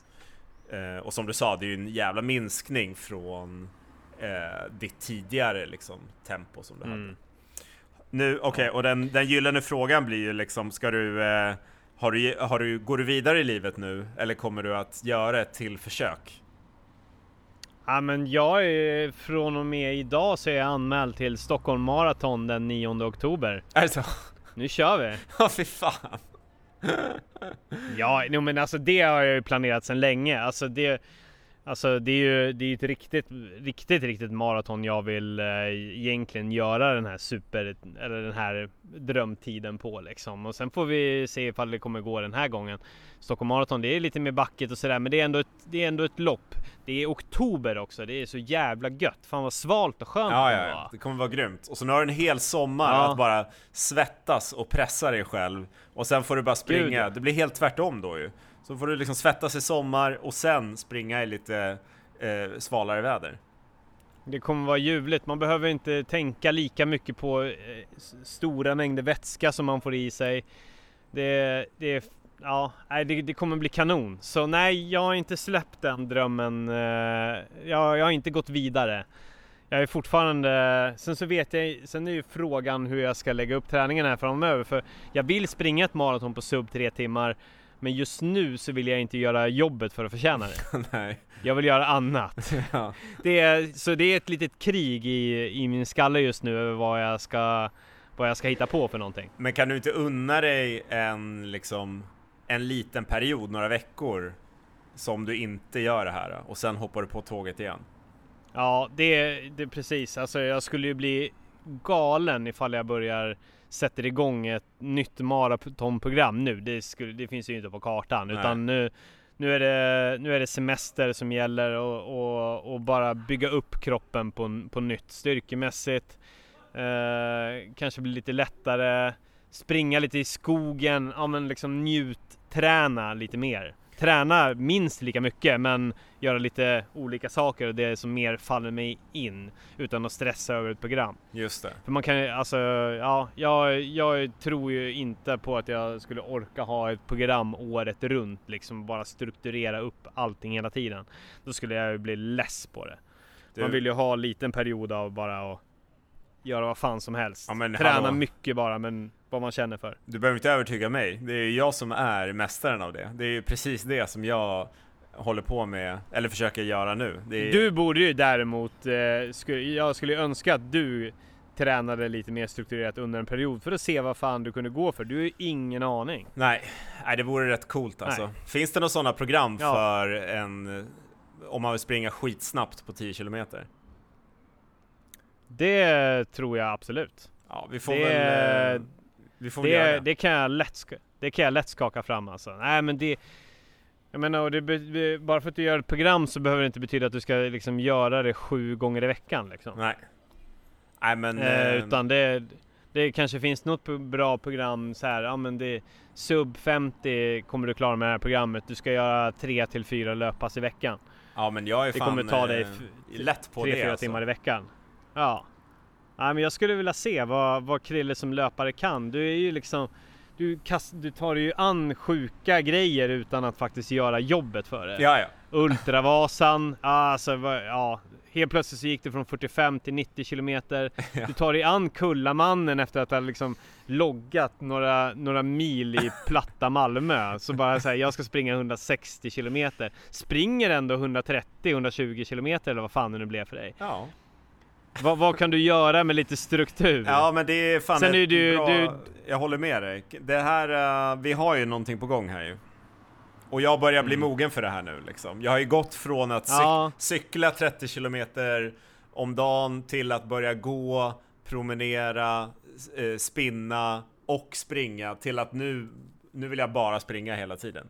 Eh, och som du sa, det är ju en jävla minskning från eh, ditt tidigare liksom, tempo som du mm. hade. Nu, okej, okay, och den, den gyllene frågan blir ju liksom, ska du, eh, har du, har du, går du vidare i livet nu? Eller kommer du att göra ett till försök? Ja men jag är från och med idag så är jag anmäld till Stockholm Marathon den 9 oktober. Är det så? Nu kör vi! Ja fy fan! Ja, no, men alltså det har jag ju planerat sedan länge. Alltså det, alltså det är ju det är ett riktigt, riktigt, riktigt maraton jag vill eh, egentligen göra den här super, eller den här drömtiden på liksom. Och sen får vi se ifall det kommer gå den här gången. Stockholm Marathon, det är lite mer backigt och sådär, men det är ändå ett, det är ändå ett lopp. Det är oktober också, det är så jävla gött. Fan vad svalt och skönt Ja, det ja, ja. Det kommer vara grymt. Och så nu har du en hel sommar Ja. att bara svettas och pressa dig själv. Och sen får du bara springa. Gud. Det blir helt tvärtom då ju. Så får du liksom svettas i sommar och sen springa i lite eh, svalare väder. Det kommer vara ljuvligt. Man behöver inte tänka lika mycket på eh, stora mängder vätska som man får i sig. Det, det, ja, det, det kommer bli kanon. Så nej, jag har inte släppt den drömmen. Eh, jag, jag har inte gått vidare. Jag är fortfarande, sen så vet jag, sen är ju frågan hur jag ska lägga upp träningen här framöver. För jag vill springa ett maraton på sub 3 timmar. Men just nu så vill jag inte göra jobbet för att förtjäna det. Nej. Jag vill göra annat. Ja. Det är, så det är ett litet krig i, i min skalle just nu över vad jag ska vad jag ska hitta på för någonting. Men kan du inte unna dig en liksom en liten period, några veckor som du inte gör det här och sen hoppar du på tåget igen? Ja, det, är precis. Alltså jag skulle ju bli galen ifall jag börjar sätter igång ett nytt maratonprogram nu. Det, skulle, det finns ju inte på kartan Nej. utan nu, nu, är det, nu är det semester som gäller och, och, och bara bygga upp kroppen på, på nytt styrkemässigt. Eh, kanske bli lite lättare, springa lite i skogen, ja men liksom njut, träna lite mer. Träna minst lika mycket men göra lite olika saker och det som mer faller mig in utan att stressa över ett program. Just det. För man kan alltså, ja, jag, jag tror ju inte på att jag skulle orka ha ett program året runt liksom bara strukturera upp allting hela tiden. Då skulle jag ju bli less på det. Du, Man vill ju ha en liten period av bara att göra vad fan som helst. Ja, Träna hallå. mycket bara, men vad man känner för. du behöver inte övertyga mig. Det är ju jag som är mästaren av det. Det är ju precis det som jag håller på med, eller försöker göra nu. Är, Du borde ju däremot, eh, skulle, jag skulle önska att du tränade lite mer strukturerat under en period för att se vad fan du kunde gå för. Du har ju ingen aning. Nej, nej, det vore rätt coolt alltså. Nej. Finns det några sådana program Ja. för en, om man vill springa skitsnabbt på 10 kilometer? Det tror jag absolut. Ja, vi får Det- väl... Det, det. det, kan jag lätt, det kan jag lätt skaka fram alltså. Nej men det... Jag menar, och det, bara för att du gör ett program så behöver det inte betyda att du ska liksom göra det sju gånger i veckan liksom. Nej. Nej men... Eh, eh, utan det, det kanske finns något bra program så här, ja men det Sub 50 kommer du klara med det här programmet. Du ska göra tre till fyra löppass i veckan. Ja men jag är Det fan kommer ta dig eh, lätt på tre, det fyra alltså. timmar i veckan. Ja. Nej men jag skulle vilja se vad, vad Krille som löpare kan. Du är ju liksom du, kast, du tar ju an sjuka grejer utan att faktiskt göra jobbet för det. Ja, ja. Ultravasan, alltså vad- ja. Helt plötsligt så gick det från 45 till 90 kilometer. Du tar dig an Kullamannen efter att ha liksom loggat några, några mil i platta Malmö. Så bara säga jag ska springa 160 kilometer. Springer ändå 130-120 kilometer eller vad fan det nu blev för dig. Ja. Vad, vad kan du göra med lite struktur? ja men det är fan Sen är du- bra... du- Jag håller med dig. Det här, eh, vi har ju någonting på gång här ju. Och jag börjar bli Mm. mogen för det här nu liksom. Jag har ju gått från att cyk- Ja. cykla 30 kilometer om dagen till att börja gå, promenera, eh, spinna och springa till att nu, nu vill jag bara springa hela tiden.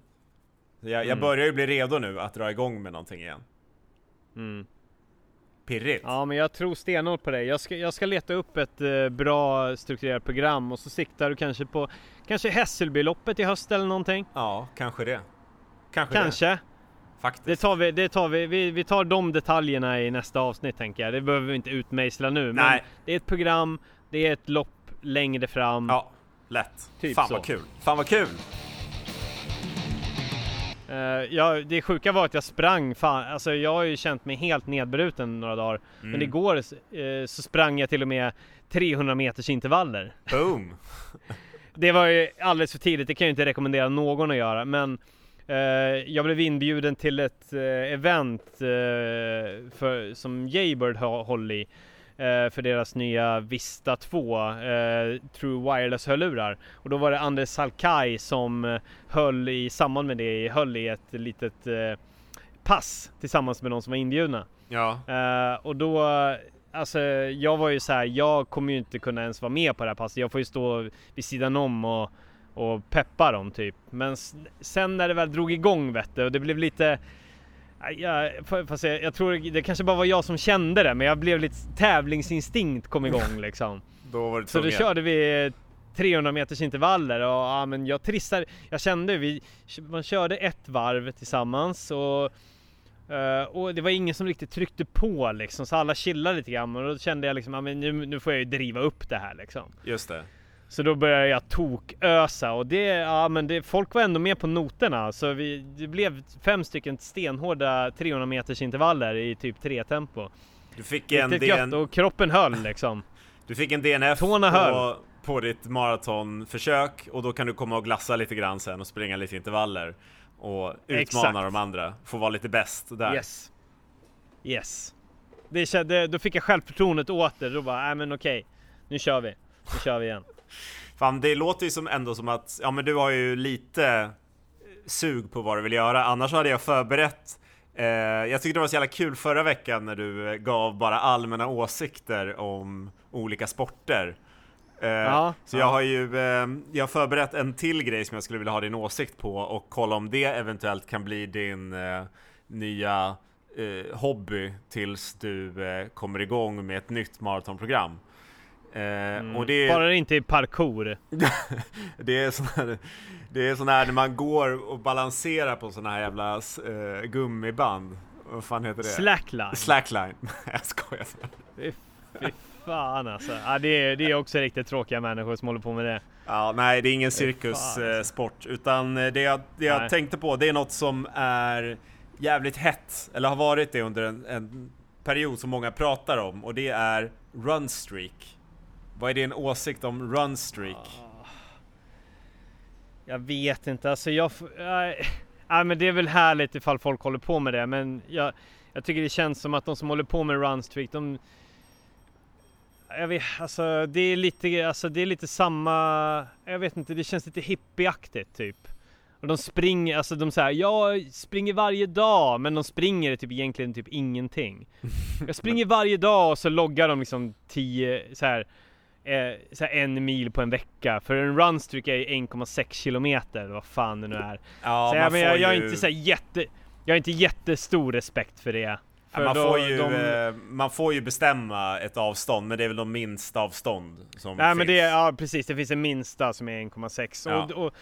Jag, jag Mm. börjar ju bli redo nu att dra igång med någonting igen. Mm. Pirrigt. Ja men jag tror stenhårt på dig. Jag ska, jag ska leta upp ett eh, bra strukturerat program och så siktar du kanske på kanske Hässelbyloppet i höst eller någonting. Ja, kanske det. Kanske, det. Kanske. Faktiskt. Det tar vi, det tar vi, vi, vi tar de detaljerna i nästa avsnitt tänker jag. Det behöver vi inte utmejsla nu. Men Nej. det är ett program, det är ett lopp längre fram. Ja, lätt. Typ Fan så. vad kul. Fan vad kul! Eh, ja, det sjuka var att jag sprang, fan, alltså jag har ju känt mig helt nedbruten några dagar. Men Mm. igår eh, så sprang jag till och med 300 meters intervaller. Boom! Det var ju alldeles för tidigt, det kan jag inte rekommendera någon att göra. Men eh, jag blev inbjuden till ett event för, som Jaybird hållit i. eh, för deras nya Vista 2 eh, True Wireless-hörlurar. Och då var det Anders Salkai som eh, höll i samband med det, höll i ett litet pass tillsammans med de som var inbjudna. Ja. Och då, alltså jag var ju så här, jag kommer ju inte kunna ens vara med på det här passet. Jag får ju stå vid sidan om och, och peppa dem typ. Men sen när det väl drog igång vet du, och det blev lite jag, fast jag, jag tror det kanske bara var jag som kände det, men jag blev lite tävlingsinstinkt kom igång liksom. Då var det Så då körde vi 300 meters intervaller och ja, men jag trissade, jag kände vi, man körde ett varv tillsammans och, eh, och det var ingen som riktigt tryckte på liksom så alla chillade lite grann och då kände jag liksom, ja, men nu, nu får jag ju driva upp det här liksom. Just det. Så då började jag tokösa och det, ja men det, folk var ändå med på noterna så vi, det blev fem stycken stenhårda 300 meters intervaller i typ tre tempo. Du fick en, Riktigt gött och kroppen höll liksom. du fick en DNF Tårna på, höll. på ditt maratonförsök och då kan du komma och glassa lite grann sen och springa lite intervaller och utmana Exakt. de andra. Få vara lite bäst där. Yes. Yes. Det kände, då fick jag självförtroendet åter. Då bara, nej men okej. Nu kör vi. Nu kör vi igen. Fan, det låter ju som ändå som att, ja men du har ju lite sug på vad du vill göra. Annars hade jag förberett eh, jag tyckte det var så jävla kul förra veckan när du eh, gav bara allmänna åsikter om olika sporter. Eh, Ja, så ja. jag har ju eh, jag har förberett en till grej som jag skulle vilja ha din åsikt på och kolla om det eventuellt kan bli din eh, nya eh, hobby tills du eh, kommer igång med ett nytt maratonprogram. Eh, och det, Mm. Bara det inte är parkour. det är sån här, det är sån här när man går och balanserar på såna här jävla eh, gummiband. Vad fan heter det? Slackline. Slackline. jag skojar. Fy, fy fan alltså. Ja, det, är, det är också riktigt tråkiga människor som håller på med det. Ja, nej, det är ingen fan, alltså. cirkussport, utan eh, det jag, det jag Nej. tänkte på, det är något som är jävligt hett, eller har varit det under en, en period som många pratar om, och det är runstreak. Vad är din åsikt om runstreak? Jag vet inte, alltså jag... Nej, men det är väl härligt ifall folk håller på med det, men jag, jag tycker det känns som att de som håller på med runstreak, de... Jag vet, alltså det är lite, alltså det är lite samma... Jag vet inte, det känns lite hippieaktigt typ. Och de springer, alltså de säger jag springer varje dag, men de springer typ egentligen typ ingenting. Jag springer varje dag och så loggar de liksom 10, så här, så här en mil på en vecka. För en runstreak är ju 1,6 kilometer, vad fan det nu är. Ja, så men jag, jag är ju- inte så jätte, jag har inte jättestor respekt för det. För man, får ju, de- eh, man får ju bestämma ett avstånd, men det är väl de minsta avstånd som Nej finns. men det ja precis, det finns en minsta som är 1,6 Ja. och, och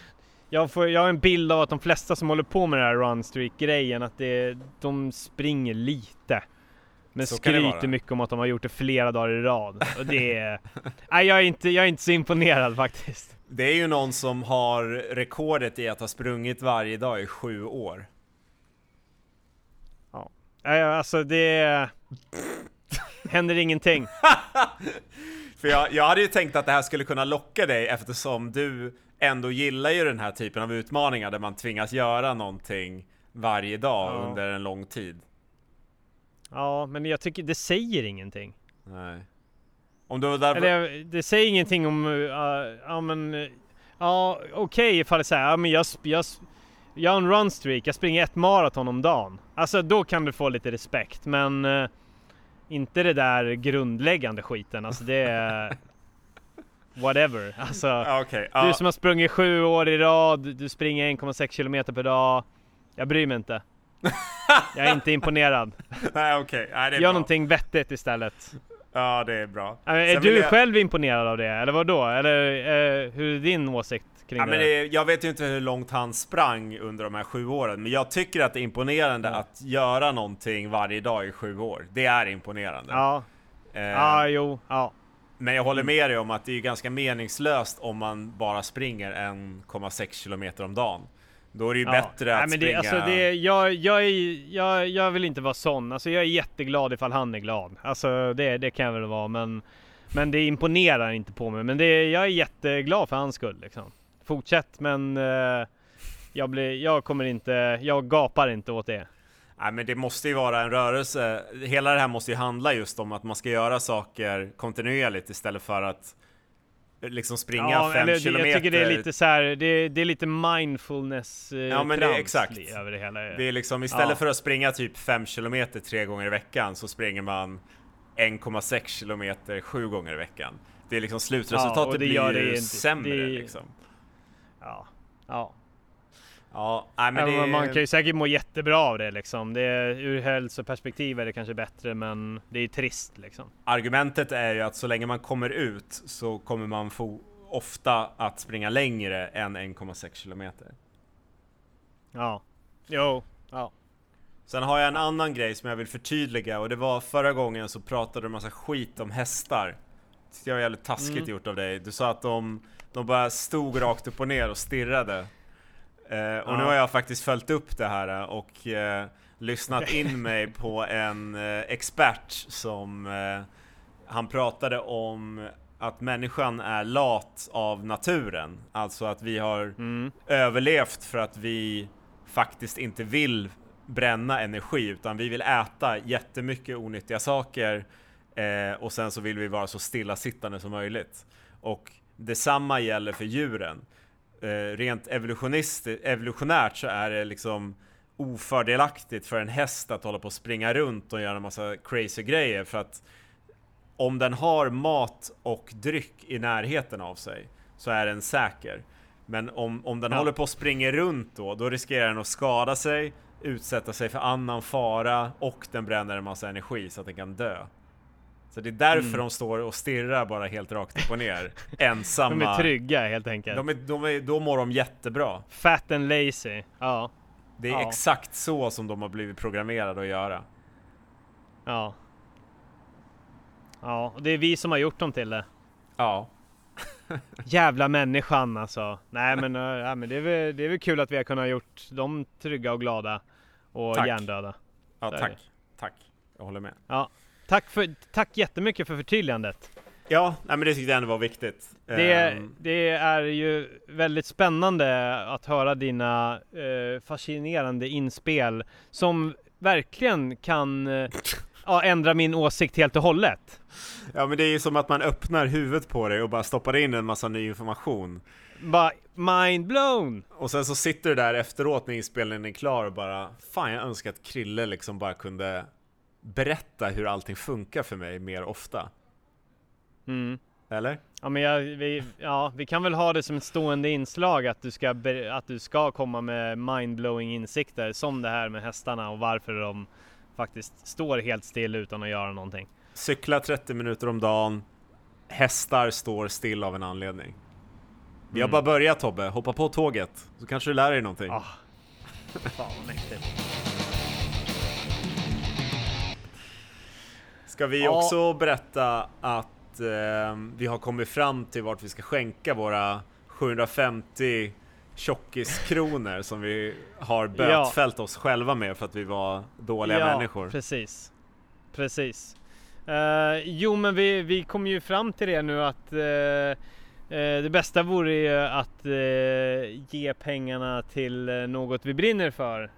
jag, får, jag har en bild av att de flesta som håller på med den här runstreak grejen att det, de springer lite. Men Så skryter mycket om att de har gjort det flera dagar i rad. Och det är... nej jag är, inte, jag är inte så imponerad faktiskt. Det är ju någon som har rekordet i att ha sprungit varje dag i sju år. Nej, alltså det... Händer ingenting. För jag, jag hade ju tänkt att det här skulle kunna locka dig eftersom du ändå gillar ju den här typen av utmaningar där man tvingas göra någonting varje dag Ja. under en lång tid. Ja, men jag tycker det säger ingenting. Nej. Om du var där... Eller det säger ingenting om, uh, ja men, uh, ja okej ifall det säger, ja men jag, jag, jag har en runstreak, jag springer ett maraton om dagen. Alltså då kan du få lite respekt, men uh, inte det där grundläggande skiten. Alltså det är whatever. Alltså, okej. Ja. du som har sprungit sju år i rad, du springer 1,6 kilometer per dag. Jag bryr mig inte. Jag är inte imponerad. Nej, okej. Nej, det är Gör bra. någonting vettigt istället. Ja, det är bra. Men Är Sen du jag- själv imponerad av det, eller vad då? Eller eh, hur är din åsikt kring Ja, det? men det, jag vet ju inte hur långt han sprang under de här sju åren, men jag tycker att det är imponerande Ja. att göra någonting varje dag i sju år. Det är imponerande. Ja, Eh, ja jo, ja. Men jag håller med dig om att det är ganska meningslöst om man bara springer 1,6 kilometer om dagen. Då är det ju ja. bättre att Nej, men det, springa... alltså det, jag, jag, är, jag, jag vill inte vara sån. Alltså jag är jätteglad ifall han är glad. Alltså det, det kan jag väl vara, men, men det imponerar inte på mig. Men det, jag är jätteglad för hans skull liksom. Fortsätt, men eh, jag, blir, jag kommer inte, jag gapar inte åt det. Nej, men det måste ju vara en rörelse. Hela det här måste ju handla just om att man ska göra saker kontinuerligt istället för att liksom springa ja, fem eller, kilometer. Jag tycker det är lite så här, det, det är lite mindfulness eh, Ja men det är exakt. över det hela. Det är liksom istället ja. för att springa typ fem kilometer tre gånger i veckan så springer man 1,6 kilometer sju gånger i veckan. Det är liksom slutresultatet ja, det blir ju det sämre det, liksom. Ja, ja. Ja, nej, men det... Man kan ju säkert må jättebra av det liksom. Det är, ur hälsoperspektiv är det kanske bättre, men det är trist liksom. Argumentet är ju att så länge man kommer ut så kommer man få ofta att springa längre än 1,6 kilometer. Ja, jo, ja. Sen har jag en annan grej som jag vill förtydliga och det var förra gången så pratade du massa skit om hästar. Det var jävligt taskigt mm. gjort av dig. Du sa att de, de bara stod rakt upp och ner och stirrade. Eh, och ja. nu har jag faktiskt följt upp det här och eh, lyssnat in mig på en eh, expert som eh, han pratade om att människan är lat av naturen. Alltså att vi har mm. överlevt för att vi faktiskt inte vill bränna energi utan vi vill äta jättemycket onyttiga saker eh, och sen så vill vi vara så stillasittande som möjligt. Och detsamma gäller för djuren eh, rent evolutionärt så är det liksom ofördelaktigt för en häst att hålla på och springa runt och göra en massa crazy grejer för att om den har mat och dryck i närheten av sig så är den säker. Men om, om den ja. håller på och springer runt då, då riskerar den att skada sig, utsätta sig för annan fara och den bränner en massa energi så att den kan dö. Så det är därför mm. de står och stirrar bara helt rakt upp och ner. Ensamma. De är trygga helt enkelt. De är, de är, då mår de jättebra. Fat and lazy. Ja. Det är ja. exakt så som de har blivit programmerade att göra. Ja. Ja, och det är vi som har gjort dem till det. Ja. Jävla människan alltså. Nej men, ja, men det, är väl, det är väl kul att vi har kunnat gjort dem trygga och glada. Och tack. hjärndöda. Ja, tack. Tack. Jag håller med. Ja. Tack, för, tack jättemycket för förtydligandet. Ja, nej, men det tyckte jag ändå var viktigt. Det, um... det är ju väldigt spännande att höra dina eh, fascinerande inspel som verkligen kan eh, ja, ändra min åsikt helt och hållet. Ja, men det är ju som att man öppnar huvudet på dig och bara stoppar in en massa ny information. Bara mind blown! Och sen så sitter du där efteråt när inspelningen är klar och bara Fan jag önskar att Krille liksom bara kunde berätta hur allting funkar för mig mer ofta. Mm. Eller? Ja men jag, vi, ja, vi kan väl ha det som ett stående inslag att du ska, att du ska komma med mindblowing insikter som det här med hästarna och varför de faktiskt står helt still utan att göra någonting. Cykla 30 minuter om dagen. Hästar står still av en anledning. Vi har mm. bara börjat Tobbe, hoppa på tåget så kanske du lär dig någonting. Ah. Fan vad mäktigt. Ska vi ja. också berätta att eh, vi har kommit fram till vart vi ska skänka våra 750 tjockiskronor som vi har bötfällt ja. oss själva med för att vi var dåliga ja, människor. precis. Precis. Uh, jo, men vi, vi kom ju fram till det nu att uh, uh, det bästa vore ju att ge pengarna till något vi brinner för.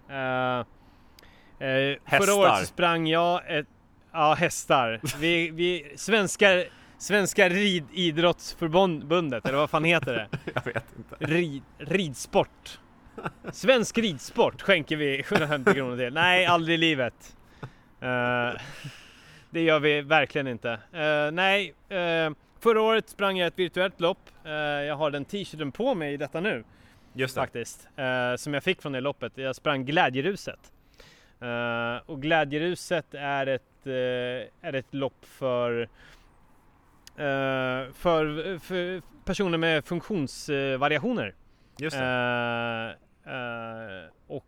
förra året sprang jag ett Ja, hästar. Vi, vi, svenska, svenska rididrottsförbundet, eller vad fan heter det? Jag vet inte. Rid, ridsport. Svensk ridsport skänker vi 750 kronor till. Nej, aldrig i livet. Uh, det gör vi verkligen inte. Uh, nej, uh, förra året sprang jag ett virtuellt lopp. jag har den t-shirten på mig i detta nu. Just det. Faktiskt. som jag fick från det loppet. Jag sprang Glädjeruset. och Glädjeruset är ett är ett lopp för, uh, för, för, personer med funktionsvariationer. Just det. Uh, och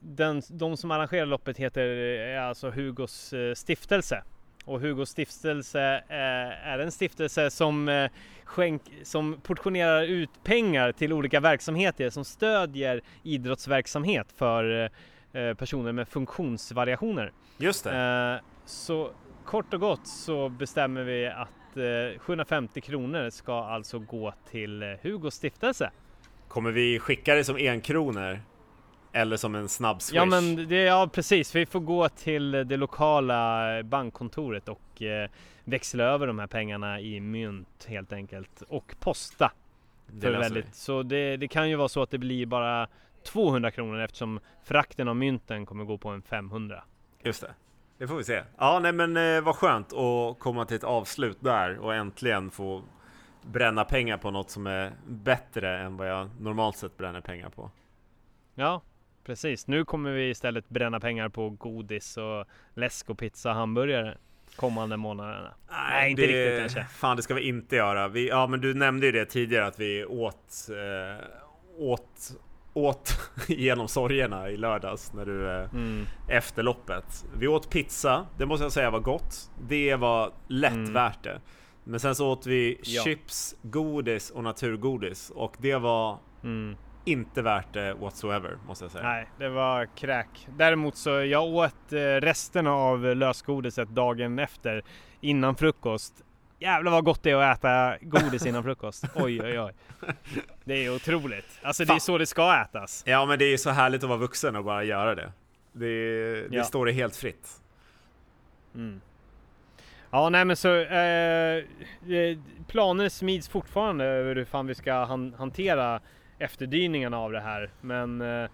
den, de som arrangerar loppet heter alltså Hugos stiftelse. Och Hugos stiftelse är en stiftelse som, skänk, som portionerar ut pengar till olika verksamheter som stödjer idrottsverksamhet för Eh, personer med funktionsvariationer. Just det. Eh, så kort och gott så bestämmer vi att 750 eh, kronor ska alltså gå till Hugos stiftelse. Kommer vi skicka det som en kronor? Eller som en snabb swish. Ja men det, ja precis, vi får gå till det lokala bankkontoret och eh, växla över de här pengarna i mynt helt enkelt och posta. det väldigt, så det, det kan ju vara så att det blir bara 200 kronor eftersom frakten av mynten kommer gå på en 500. Just det. Det får vi se. Ja, nej men eh, vad skönt att komma till ett avslut där och äntligen få bränna pengar på något som är bättre än vad jag normalt sett bränner pengar på. Ja, precis. Nu kommer vi istället bränna pengar på godis och läsk och pizza och hamburgare kommande månaderna. Nej, inte det, riktigt kanske. Fan, det ska vi inte göra. Vi, ja, men du nämnde ju det tidigare att vi åt, eh, åt, åt genom sorgerna i lördags när du eh, Mm. efter loppet. Vi åt pizza, det måste jag säga var gott. Det var lätt Mm. värt det. Men sen så åt vi Ja. chips, godis och naturgodis och det var Mm. inte värt det whatsoever måste jag säga. Nej, det var kräk. Däremot så jag åt eh, resten av lösgodiset dagen efter innan frukost. Jävlar vad gott det är att äta godis innan frukost. Oj, oj, oj. Det är otroligt. Alltså det är så det ska ätas. Ja men det är så härligt att vara vuxen och bara göra det. Det, det Ja. står det helt fritt. Mm. Ja, nej men så eh, eh, planer smids fortfarande över hur fan vi ska han, hantera efterdyningarna av det här. Men eh,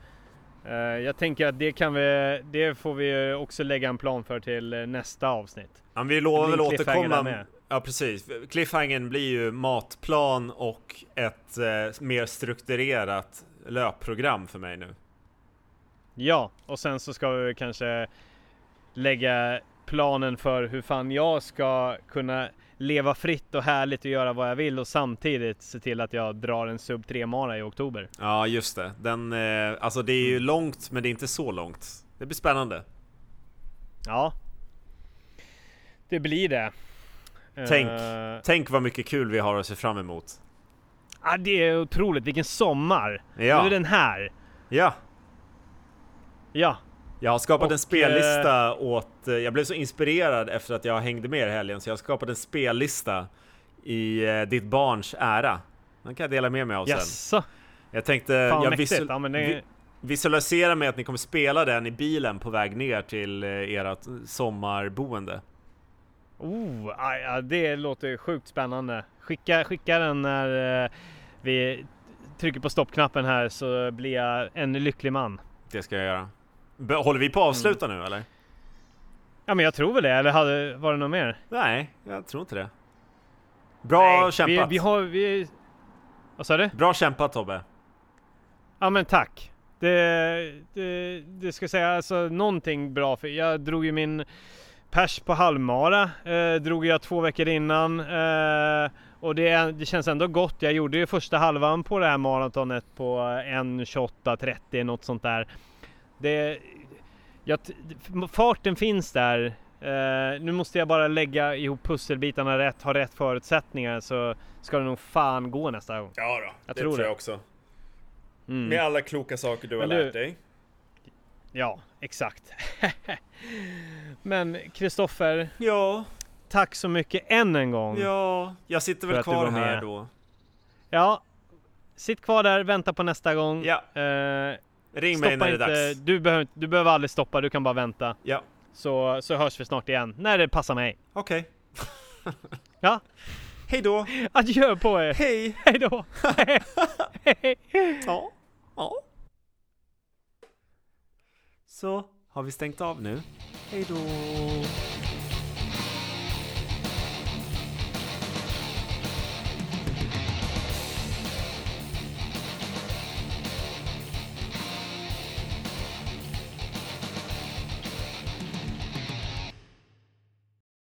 eh, jag tänker att det kan vi, det får vi också lägga en plan för till eh, nästa avsnitt. Men vi lovar väl återkomma. med. Ja precis. Cliffhangern blir ju matplan och ett eh, mer strukturerat löpprogram för mig nu. Ja, och sen så ska vi kanske lägga planen för hur fan jag ska kunna leva fritt och härligt och göra vad jag vill och samtidigt se till att jag drar en sub 3 mara i oktober. Ja just det. Den, eh, alltså det är ju Mm. långt men det är inte så långt. Det blir spännande. Ja. Det blir det. Tänk. Eh, Tänk vad mycket kul vi har att se fram emot. ja, det är otroligt. Vilken sommar. Nu Ja, är den här. ja. Ja. Jag har skapat Och, en spellista åt... eh, Jag blev så inspirerad efter att jag hängde med i helgen så jag har skapat en spellista i eh, ditt barns ära. Den kan jag dela med mig av sen. Jaså? Jag tänkte... Fan jag visual- Ja, det... vi- visualisera mig att ni kommer spela den i bilen på väg ner till eh, ert sommarboende. Oh, ja, det låter sjukt spännande. Skicka, skicka den när eh, vi trycker på stoppknappen här så blir jag en lycklig man. Det ska jag göra. Håller vi på att avsluta nu eller? Ja men jag tror väl det, eller hade, var det något mer? Nej, jag tror inte det. Bra Nej, kämpat! Vi, vi har, vi... Vad sa du? Bra kämpat Tobbe! Ja men tack. Det, det, det ska säga alltså någonting bra för jag drog ju min pers på halvmara. Eh, drog jag två veckor innan. Eh, och det, det känns ändå gott. Jag gjorde ju första halvan på det här maratonet på 1.28.30 något sånt där. Det, jag, farten finns där. Eh, nu måste jag bara lägga ihop pusselbitarna rätt, ha rätt förutsättningar så ska det nog fan gå nästa gång. Ja då, Jag det tror tror jag det. också. Mm. alla kloka saker du har lärt dig. Ja, exakt. Men Kristoffer, Ja, tack så mycket än en gång. ja, jag sitter väl kvar var här då. Ja, sitt kvar där, vänta på nästa gång. Ja, Eh, ring mig när det är inte, dags. du, behöver, du behöver aldrig stoppa, du kan bara vänta. Ja, Så, så hörs vi snart igen, när det passar mig. okej. Ja, Hej då! adjö på er! Hej! Hej då! Ja, ja. Så, har vi stängt av nu? Hej då!